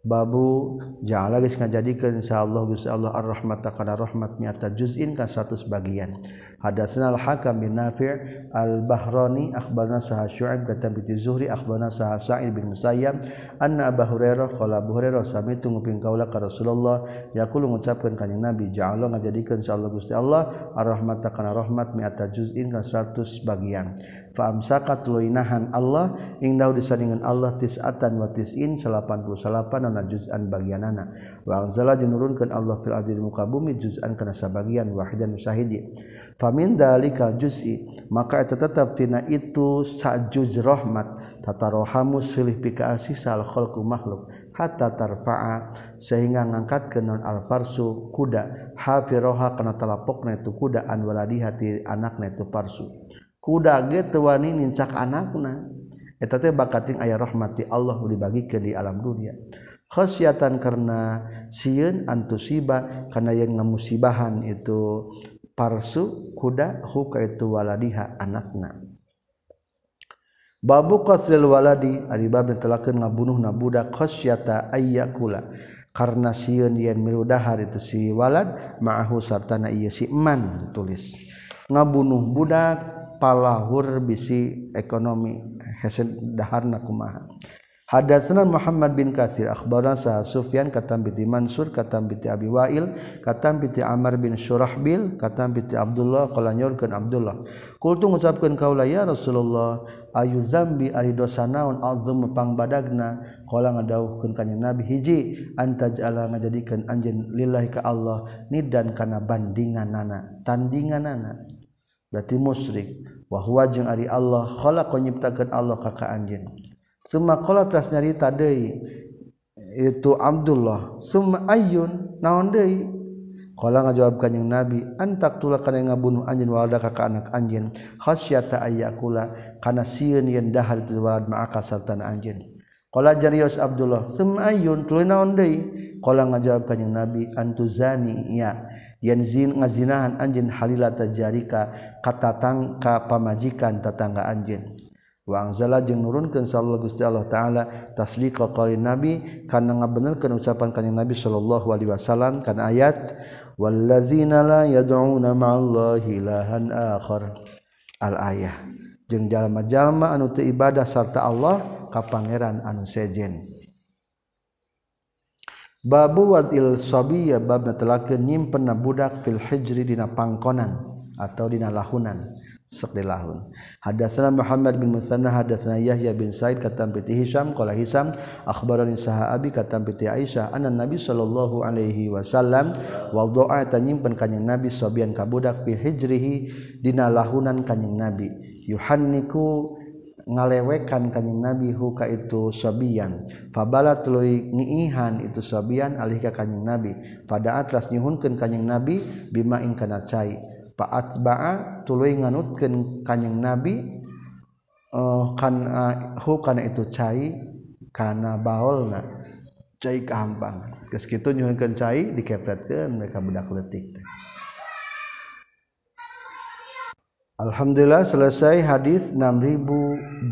Speaker 1: Babu jangan lagi jadikan Insya Allah Gu Allah ar-rahmat karena rahmatnyata juzin kan satu bagian ada senal hakam bin nafir al-bahroni akbarna sah syu'ib kata binti zuhri akbarna sah sa'id bin musayyab anna Abu Hurairah qala Abu Hurairah sami tu nguping kaula ka Rasulullah yaqulu ngucapkeun ka Nabi ja'ala ngajadikeun insyaallah Gusti Allah ar-rahmata kana rahmat mi'ata juz'in kan 100 bagian fa amsaka tuluinahan Allah ing daud disandingan Allah tis'atan wa tis'in 88 na juz'an bagianana wa anzala jinurunkeun Allah fil ardi muka bumi juz'an kana sabagian wahidan musahidi. Famin dalikal juz'i maka eta tetap tina itu sajuz rahmat tatarohamu silih pika asih sal khalqu makhluk hatta tarfa'a sehingga ngangkat ke non alfarsu kuda. Hafiroha kana talapokna itu kuda an waladi hati anakna itu parsu kuda gitu wani nincak anakna eta teh bakating aya rahmati Allah dibagi ke di alam dunia. Khasyatan karena sieun antusiba karena yang ngamusibahan itu parsu kuda huka itu waladiha anakna. Babu qasril waladi ari bab telakeun ngabunuhna budak khasyata ayyakula karena sieun yen milu dahar itu si walad ma'ahu sartana ieu si eman tulis. Ngabunuh budak palahur bisi ekonomi hesen daharna kumaha. Hadatsana Muhammad bin Katsir akhbarana sa Sufyan katam bi Mansur katam bi Abi Wail katam bi Amr bin Surahbil katam bi Abdullah qala nyorkeun Abdullah. Kultu ngucapkeun kaula ya Rasulullah ayu zambi ari dosa naon azum pangbadagna? Qala ngadawuhkeun ka Nabi hiji antaj'ala ngajadikeun anjeun lillahi ka Allah nidan kana bandinganana tandinganana. Berarti musyrik. Wa huwa jeung ari Allah khalaqa nyiptakeun Allah ka ka anjeun Summa tas nyarita deui itu Abdullah. Summa ayyun naon deui qala ngajawab kanjing Nabi antak tula kana ngabunuh anjeun walada ka anak anjeun khasyata ayyakula kana sieun yen dahar itu walad ma'aka sartan anjeun qala jarius Abdullah summa ayyun tuluy naon deui qala ngajawab kanjing Nabi antuzani ya yen zin ngazinahan anjeun halilata jarika katatangka pamajikan tetangga anjeun. Wa anzala jeung nurunkeun sallallahu Gusti Allah taala tasdiqa qali nabi kana ngabenerkeun ucapan kanjing nabi sallallahu alaihi wasallam kana ayat wallazina la yad'una ma'allahi ilahan akhar. Al ayah jeung jalma-jalma anu teu ibadah sarta Allah ka pangeran anu sejen. Babu wadil sobiya bab netelakeun nyimpen na budak fil hijri dina pangkonan atau dina lahunan sok di lahun. Hadatsana Muhammad bin Musanna hadatsana Yahya bin Said katam piti Hisham qala Hisham akhbarani sahabi katam piti Aisyah anna Nabi sallallahu alaihi wasallam wada'a tanyimpen kanjing Nabi sobian ka budak fi hijrihi dina lahunan kanjing Nabi yuhanniku ngalewekan kanjing nabi huka itu sobian fabala tuluy ngiihan itu sobian alih ka kanjing nabi. Pada atlas nyuhunkeun kanjing nabi bima ing kana cai. Fa atba'a tuluy nganutkeun kanyeng nabi uh, kan eh, uh, hukana itu cai kana baolna cai kahampangan geus kitu nyuhunkeun cai dikepretkeun mereka budak leutik teh. Alhamdulillah selesai hadits 6002